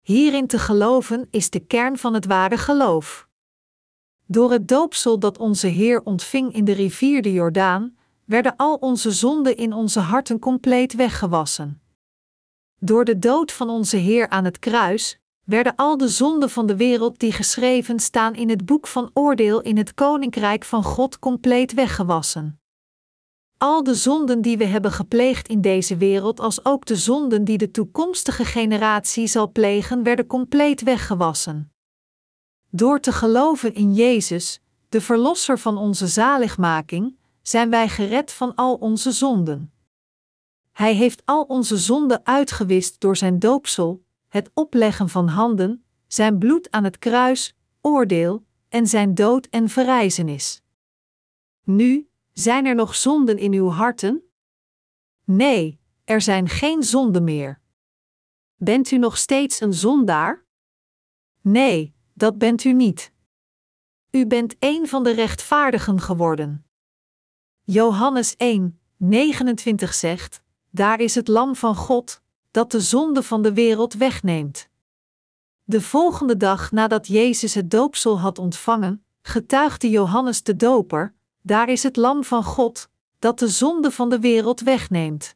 Hierin te geloven is de kern van het ware geloof. Door het doopsel dat onze Heer ontving in de rivier de Jordaan, werden al onze zonden in onze harten compleet weggewassen. Door de dood van onze Heer aan het kruis werden al de zonden van de wereld die geschreven staan in het boek van oordeel in het koninkrijk van God compleet weggewassen. Al de zonden die we hebben gepleegd in deze wereld, als ook de zonden die de toekomstige generatie zal plegen, werden compleet weggewassen. Door te geloven in Jezus, de Verlosser van onze zaligmaking, zijn wij gered van al onze zonden. Hij heeft al onze zonden uitgewist door zijn doopsel, het opleggen van handen, zijn bloed aan het kruis, oordeel en zijn dood en verrijzenis. Nu, zijn er nog zonden in uw harten? Nee, er zijn geen zonden meer. Bent u nog steeds een zondaar? Nee, dat bent u niet. U bent een van de rechtvaardigen geworden. Johannes 1, 29 zegt: Daar is het Lam van God, dat de zonde van de wereld wegneemt. De volgende dag nadat Jezus het doopsel had ontvangen, getuigde Johannes de Doper: Daar is het Lam van God, dat de zonde van de wereld wegneemt.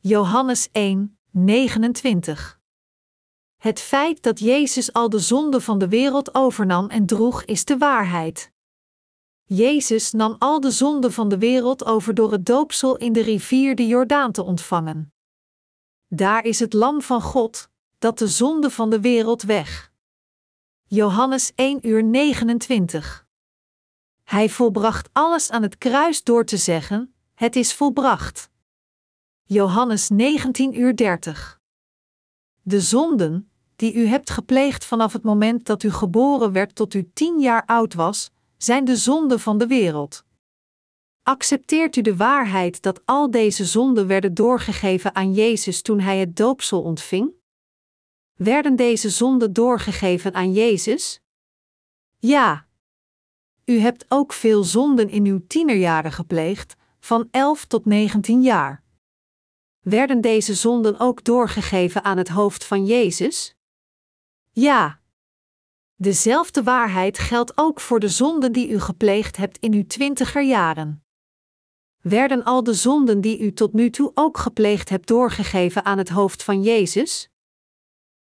Johannes 1, 29. Het feit dat Jezus al de zonde van de wereld overnam en droeg is de waarheid. Jezus nam al de zonde van de wereld over door het doopsel in de rivier de Jordaan te ontvangen. Daar is het Lam van God, dat de zonde van de wereld weg. Johannes 1 uur 29. Hij volbracht alles aan het kruis door te zeggen: Het is volbracht. Johannes 19 uur 30. De zonden, die u hebt gepleegd vanaf het moment dat u geboren werd tot u tien jaar oud was, zijn de zonden van de wereld. Accepteert u de waarheid dat al deze zonden werden doorgegeven aan Jezus toen hij het doopsel ontving? Werden deze zonden doorgegeven aan Jezus? Ja. U hebt ook veel zonden in uw tienerjaren gepleegd, van 11 tot 19 jaar. Werden deze zonden ook doorgegeven aan het hoofd van Jezus? Ja. Dezelfde waarheid geldt ook voor de zonden die u gepleegd hebt in uw twintiger jaren. Werden al de zonden die u tot nu toe ook gepleegd hebt doorgegeven aan het hoofd van Jezus?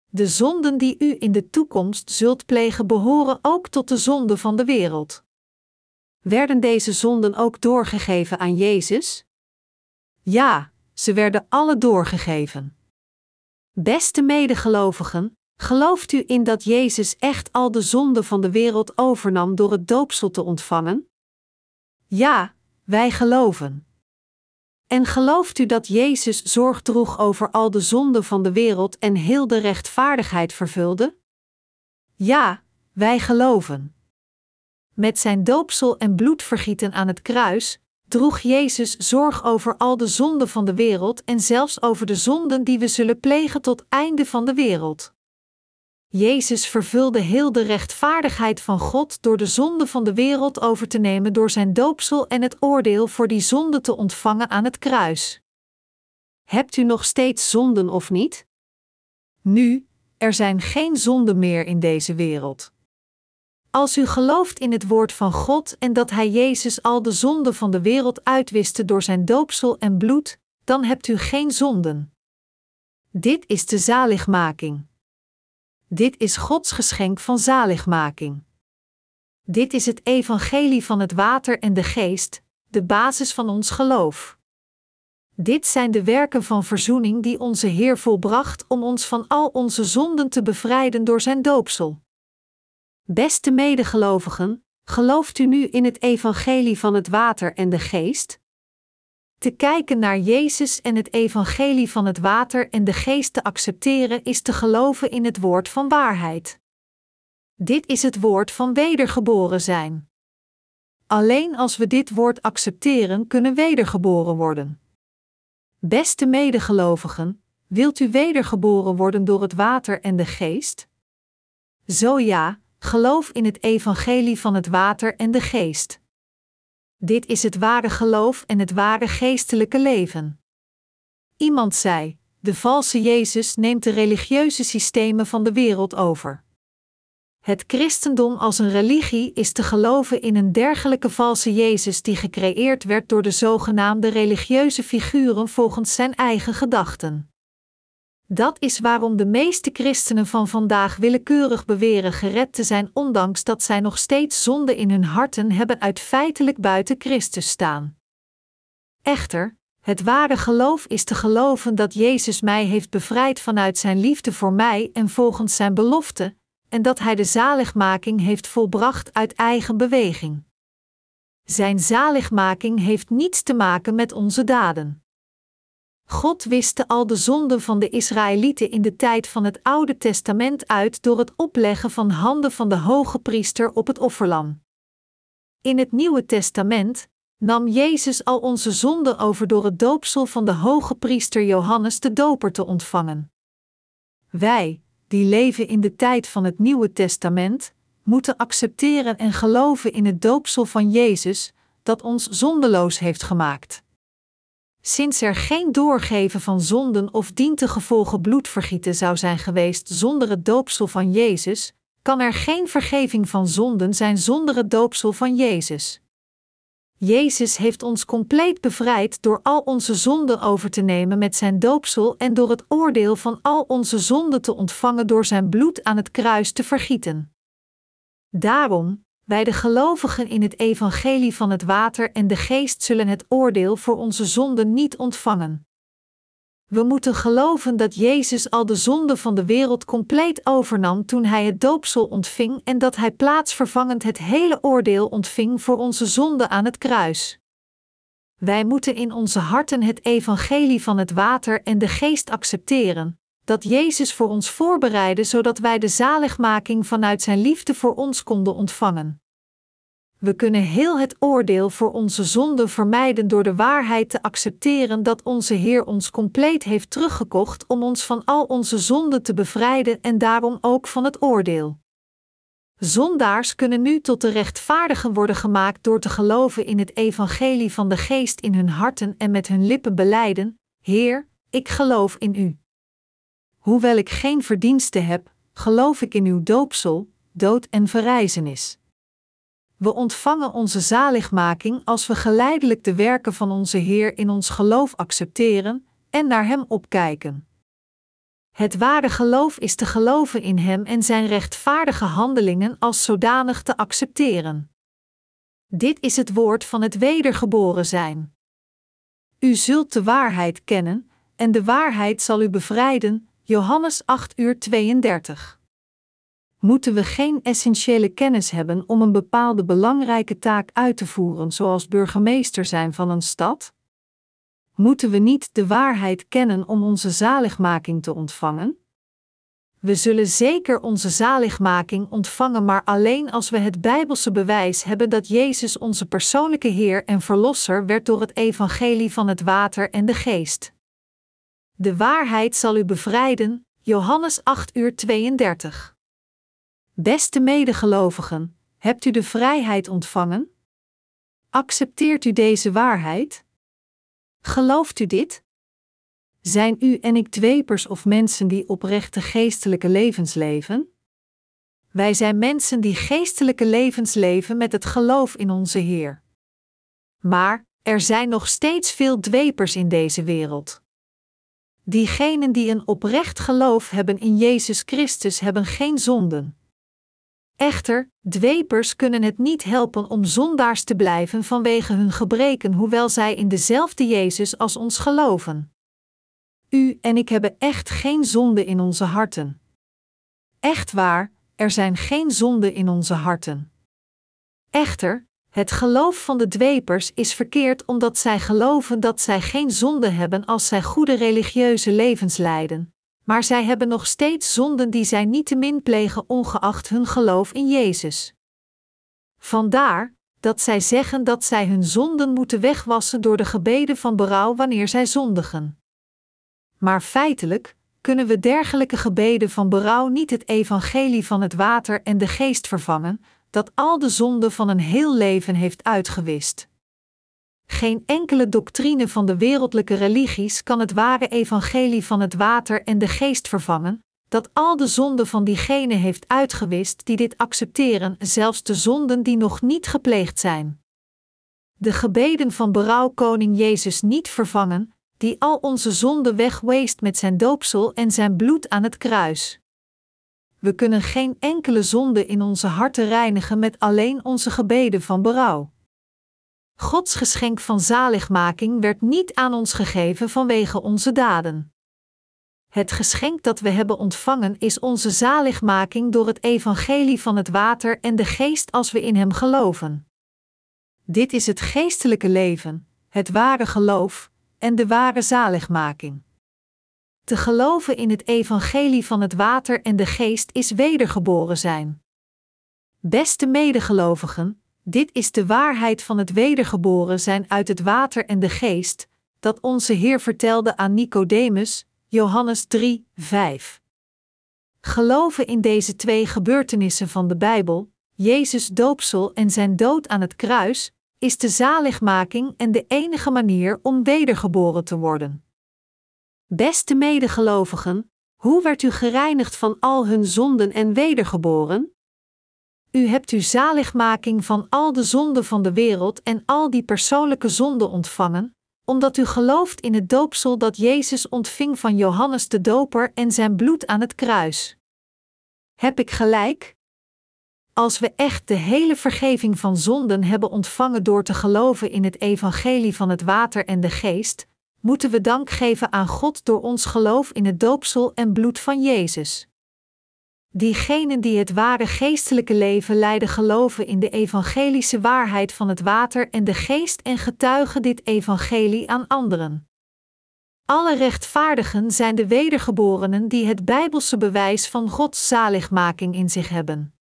De zonden die u in de toekomst zult plegen behoren ook tot de zonden van de wereld. Werden deze zonden ook doorgegeven aan Jezus? Ja, ze werden alle doorgegeven. Beste medegelovigen, gelooft u in dat Jezus echt al de zonden van de wereld overnam door het doopsel te ontvangen? Ja, wij geloven. En gelooft u dat Jezus zorg droeg over al de zonden van de wereld en heel de rechtvaardigheid vervulde? Ja, wij geloven. Met zijn doopsel en bloedvergieten aan het kruis droeg Jezus zorg over al de zonden van de wereld en zelfs over de zonden die we zullen plegen tot einde van de wereld. Jezus vervulde heel de rechtvaardigheid van God door de zonde van de wereld over te nemen door zijn doopsel en het oordeel voor die zonde te ontvangen aan het kruis. Hebt u nog steeds zonden of niet? Nu, er zijn geen zonden meer in deze wereld. Als u gelooft in het woord van God en dat Hij Jezus al de zonden van de wereld uitwiste door zijn doopsel en bloed, dan hebt u geen zonden. Dit is de zaligmaking. Dit is Gods geschenk van zaligmaking. Dit is het evangelie van het water en de geest, de basis van ons geloof. Dit zijn de werken van verzoening die onze Heer volbracht om ons van al onze zonden te bevrijden door zijn doopsel. Beste medegelovigen, gelooft u nu in het evangelie van het water en de geest? Te kijken naar Jezus en het evangelie van het water en de geest te accepteren is te geloven in het woord van waarheid. Dit is het woord van wedergeboren zijn. Alleen als we dit woord accepteren, kunnen wedergeboren worden. Beste medegelovigen, wilt u wedergeboren worden door het water en de geest? Zo ja, geloof in het evangelie van het water en de geest. Dit is het ware geloof en het ware geestelijke leven. Iemand zei: De valse Jezus neemt de religieuze systemen van de wereld over. Het christendom als een religie is te geloven in een dergelijke valse Jezus die gecreëerd werd door de zogenaamde religieuze figuren volgens zijn eigen gedachten. Dat is waarom de meeste christenen van vandaag willekeurig beweren gered te zijn, ondanks dat zij nog steeds zonde in hun harten hebben uit feitelijk buiten Christus staan. Echter, het ware geloof is te geloven dat Jezus mij heeft bevrijd vanuit zijn liefde voor mij en volgens zijn belofte, en dat hij de zaligmaking heeft volbracht uit eigen beweging. Zijn zaligmaking heeft niets te maken met onze daden. God wiste al de zonden van de Israëlieten in de tijd van het Oude Testament uit door het opleggen van handen van de hoge priester op het offerlam. In het Nieuwe Testament nam Jezus al onze zonden over door het doopsel van de hoge priester Johannes de Doper te ontvangen. Wij, die leven in de tijd van het Nieuwe Testament, moeten accepteren en geloven in het doopsel van Jezus, dat ons zondeloos heeft gemaakt. Sinds er geen doorgeven van zonden of dientengevolgen bloedvergieten zou zijn geweest zonder het doopsel van Jezus, kan er geen vergeving van zonden zijn zonder het doopsel van Jezus. Jezus heeft ons compleet bevrijd door al onze zonden over te nemen met zijn doopsel en door het oordeel van al onze zonden te ontvangen door zijn bloed aan het kruis te vergieten. Daarom, wij de gelovigen in het evangelie van het water en de geest zullen het oordeel voor onze zonden niet ontvangen. We moeten geloven dat Jezus al de zonden van de wereld compleet overnam toen hij het doopsel ontving en dat hij plaatsvervangend het hele oordeel ontving voor onze zonden aan het kruis. Wij moeten in onze harten het evangelie van het water en de geest accepteren, dat Jezus voor ons voorbereidde zodat wij de zaligmaking vanuit zijn liefde voor ons konden ontvangen. We kunnen heel het oordeel voor onze zonden vermijden door de waarheid te accepteren dat onze Heer ons compleet heeft teruggekocht om ons van al onze zonden te bevrijden en daarom ook van het oordeel. Zondaars kunnen nu tot de rechtvaardigen worden gemaakt door te geloven in het evangelie van de geest in hun harten en met hun lippen beleiden: Heer, ik geloof in U. Hoewel ik geen verdienste heb, geloof ik in uw doopsel, dood en verrijzenis. We ontvangen onze zaligmaking als we geleidelijk de werken van onze Heer in ons geloof accepteren en naar Hem opkijken. Het ware geloof is te geloven in Hem en Zijn rechtvaardige handelingen als zodanig te accepteren. Dit is het woord van het wedergeboren zijn. U zult de waarheid kennen, en de waarheid zal u bevrijden. Johannes 8 uur 32 moeten we geen essentiële kennis hebben om een bepaalde belangrijke taak uit te voeren, zoals burgemeester zijn van een stad? Moeten we niet de waarheid kennen om onze zaligmaking te ontvangen? We zullen zeker onze zaligmaking ontvangen, maar alleen als we het Bijbelse bewijs hebben dat Jezus onze persoonlijke Heer en Verlosser werd door het evangelie van het water en de geest. De waarheid zal u bevrijden, Johannes 8 uur 32. Beste medegelovigen, hebt u de vrijheid ontvangen? Accepteert u deze waarheid? Gelooft u dit? Zijn u en ik dwepers of mensen die oprechte geestelijke levens leven? Wij zijn mensen die geestelijke levens leven met het geloof in onze Heer. Maar er zijn nog steeds veel dwepers in deze wereld. Diegenen die een oprecht geloof hebben in Jezus Christus hebben geen zonden. Echter, dwepers kunnen het niet helpen om zondaars te blijven vanwege hun gebreken, hoewel zij in dezelfde Jezus als ons geloven. U en ik hebben echt geen zonde in onze harten. Echt waar, er zijn geen zonden in onze harten. Echter, het geloof van de dwepers is verkeerd omdat zij geloven dat zij geen zonde hebben als zij goede religieuze levens leiden maar zij hebben nog steeds zonden die zij niet te min plegen ongeacht hun geloof in Jezus. Vandaar dat zij zeggen dat zij hun zonden moeten wegwassen door de gebeden van berouw wanneer zij zondigen. Maar feitelijk kunnen we dergelijke gebeden van berouw niet het evangelie van het water en de geest vervangen, dat al de zonden van een heel leven heeft uitgewist. Geen enkele doctrine van de wereldlijke religies kan het ware evangelie van het water en de geest vervangen, dat al de zonden van diegenen heeft uitgewist die dit accepteren, zelfs de zonden die nog niet gepleegd zijn. De gebeden van berouw koning Jezus niet vervangen, die al onze zonden wegweest met zijn doopsel en zijn bloed aan het kruis. We kunnen geen enkele zonde in onze harten reinigen met alleen onze gebeden van berouw. Gods geschenk van zaligmaking werd niet aan ons gegeven vanwege onze daden. Het geschenk dat we hebben ontvangen is onze zaligmaking door het evangelie van het water en de geest als we in Hem geloven. Dit is het geestelijke leven, het ware geloof en de ware zaligmaking. Te geloven in het evangelie van het water en de geest is wedergeboren zijn. Beste medegelovigen, dit is de waarheid van het wedergeboren zijn uit het water en de geest, dat onze Heer vertelde aan Nicodemus, Johannes 3, 5. Geloven in deze twee gebeurtenissen van de Bijbel, Jezus doopsel en zijn dood aan het kruis, is de zaligmaking en de enige manier om wedergeboren te worden. Beste medegelovigen, hoe werd u gereinigd van al hun zonden en wedergeboren? U hebt uw zaligmaking van al de zonden van de wereld en al die persoonlijke zonden ontvangen, omdat u gelooft in het doopsel dat Jezus ontving van Johannes de Doper en zijn bloed aan het kruis. Heb ik gelijk? Als we echt de hele vergeving van zonden hebben ontvangen door te geloven in het evangelie van het water en de geest, moeten we dank geven aan God door ons geloof in het doopsel en bloed van Jezus. Diegenen die het ware geestelijke leven leiden geloven in de evangelische waarheid van het water en de geest en getuigen dit evangelie aan anderen. Alle rechtvaardigen zijn de wedergeborenen die het bijbelse bewijs van Gods zaligmaking in zich hebben.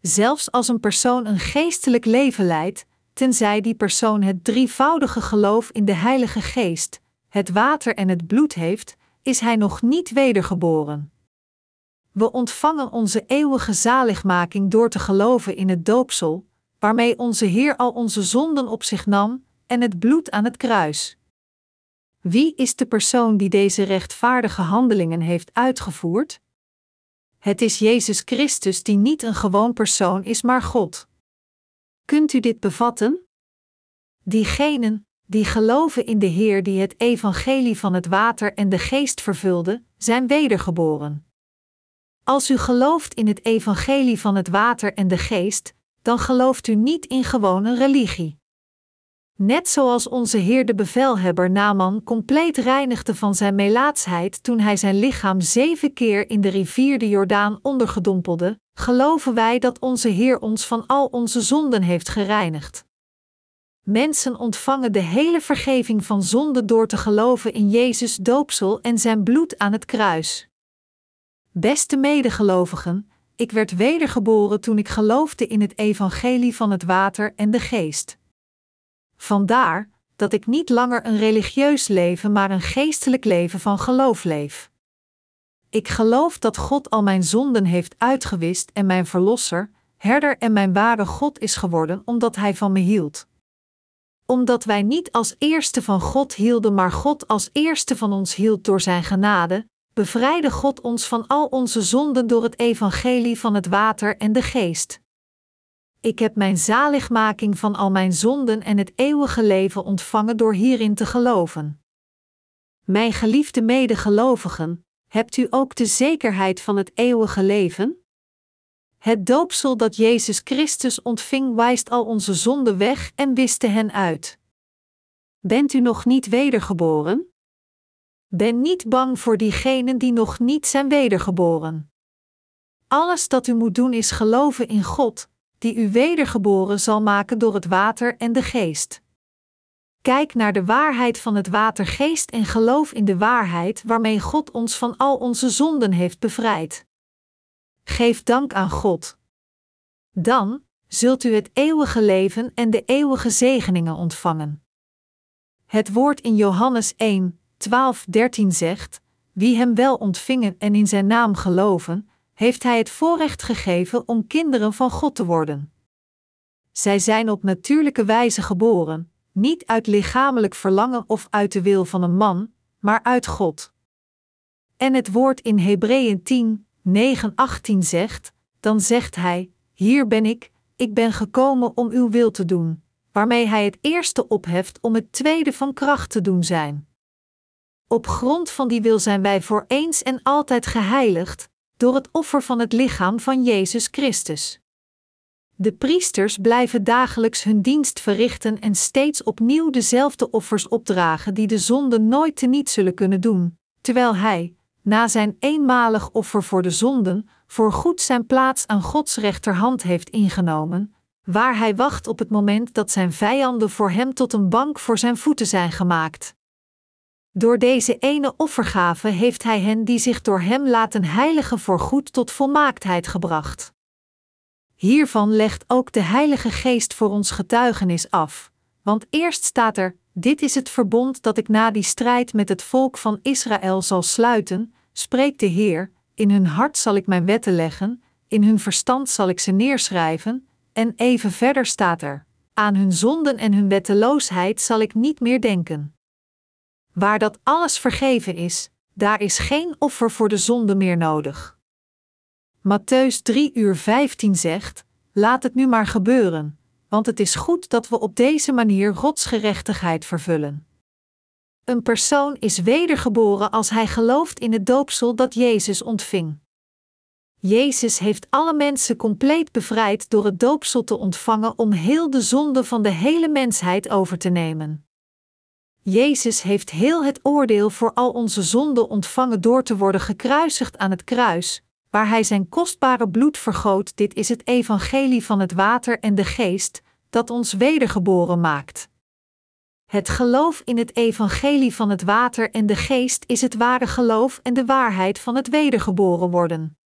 Zelfs als een persoon een geestelijk leven leidt, tenzij die persoon het drievoudige geloof in de Heilige Geest, het water en het bloed heeft, is hij nog niet wedergeboren. We ontvangen onze eeuwige zaligmaking door te geloven in het doopsel, waarmee onze Heer al onze zonden op zich nam, en het bloed aan het kruis. Wie is de persoon die deze rechtvaardige handelingen heeft uitgevoerd? Het is Jezus Christus die niet een gewoon persoon is, maar God. Kunt u dit bevatten? Diegenen die geloven in de Heer die het evangelie van het water en de geest vervulde, zijn wedergeboren. Als u gelooft in het evangelie van het water en de geest, dan gelooft u niet in gewone religie. Net zoals onze Heer de bevelhebber Naman compleet reinigde van zijn melaatsheid toen hij zijn lichaam zeven keer in de rivier de Jordaan ondergedompelde, geloven wij dat onze Heer ons van al onze zonden heeft gereinigd. Mensen ontvangen de hele vergeving van zonde door te geloven in Jezus' doopsel en zijn bloed aan het kruis. Beste medegelovigen, ik werd wedergeboren toen ik geloofde in het evangelie van het water en de geest. Vandaar dat ik niet langer een religieus leven, maar een geestelijk leven van geloof leef. Ik geloof dat God al mijn zonden heeft uitgewist en mijn verlosser, herder en mijn ware God is geworden omdat Hij van me hield. Omdat wij niet als eerste van God hielden, maar God als eerste van ons hield door Zijn genade, bevrijdde God ons van al onze zonden door het evangelie van het water en de geest. Ik heb mijn zaligmaking van al mijn zonden en het eeuwige leven ontvangen door hierin te geloven. Mijn geliefde medegelovigen, hebt u ook de zekerheid van het eeuwige leven? Het doopsel dat Jezus Christus ontving wijst al onze zonden weg en wiste hen uit. Bent u nog niet wedergeboren? Ben niet bang voor diegenen die nog niet zijn wedergeboren. Alles dat u moet doen is geloven in God, die u wedergeboren zal maken door het water en de geest. Kijk naar de waarheid van het watergeest en geloof in de waarheid waarmee God ons van al onze zonden heeft bevrijd. Geef dank aan God. Dan zult u het eeuwige leven en de eeuwige zegeningen ontvangen. Het woord in Johannes 1, 12, 13 zegt: Wie hem wel ontvingen en in zijn naam geloven, heeft hij het voorrecht gegeven om kinderen van God te worden. Zij zijn op natuurlijke wijze geboren, niet uit lichamelijk verlangen of uit de wil van een man, maar uit God. En het woord in Hebreeën 10, 9, 18 zegt: Dan zegt hij: Hier ben ik, ik ben gekomen om uw wil te doen, waarmee hij het eerste opheft om het tweede van kracht te doen zijn. Op grond van die wil zijn wij voor eens en altijd geheiligd, door het offer van het lichaam van Jezus Christus. De priesters blijven dagelijks hun dienst verrichten en steeds opnieuw dezelfde offers opdragen die de zonde nooit teniet zullen kunnen doen, terwijl hij, na zijn eenmalig offer voor de zonden, voor goed zijn plaats aan Gods rechterhand heeft ingenomen, waar hij wacht op het moment dat zijn vijanden voor hem tot een bank voor zijn voeten zijn gemaakt. Door deze ene offergave heeft hij hen die zich door hem laten heiligen voor goed tot volmaaktheid gebracht. Hiervan legt ook de Heilige Geest voor ons getuigenis af, want eerst staat er: Dit is het verbond dat ik na die strijd met het volk van Israël zal sluiten, spreekt de Heer, in hun hart zal ik mijn wetten leggen, in hun verstand zal ik ze neerschrijven, en even verder staat er: Aan hun zonden en hun wetteloosheid zal ik niet meer denken. Waar dat alles vergeven is, daar is geen offer voor de zonde meer nodig. Matthäus 3 uur 15 zegt: Laat het nu maar gebeuren, want het is goed dat we op deze manier Gods gerechtigheid vervullen. Een persoon is wedergeboren als hij gelooft in het doopsel dat Jezus ontving. Jezus heeft alle mensen compleet bevrijd door het doopsel te ontvangen om heel de zonde van de hele mensheid over te nemen. Jezus heeft heel het oordeel voor al onze zonden ontvangen door te worden gekruisigd aan het kruis, waar Hij zijn kostbare bloed vergoot. Dit is het evangelie van het water en de geest, dat ons wedergeboren maakt. Het geloof in het evangelie van het water en de geest is het ware geloof en de waarheid van het wedergeboren worden.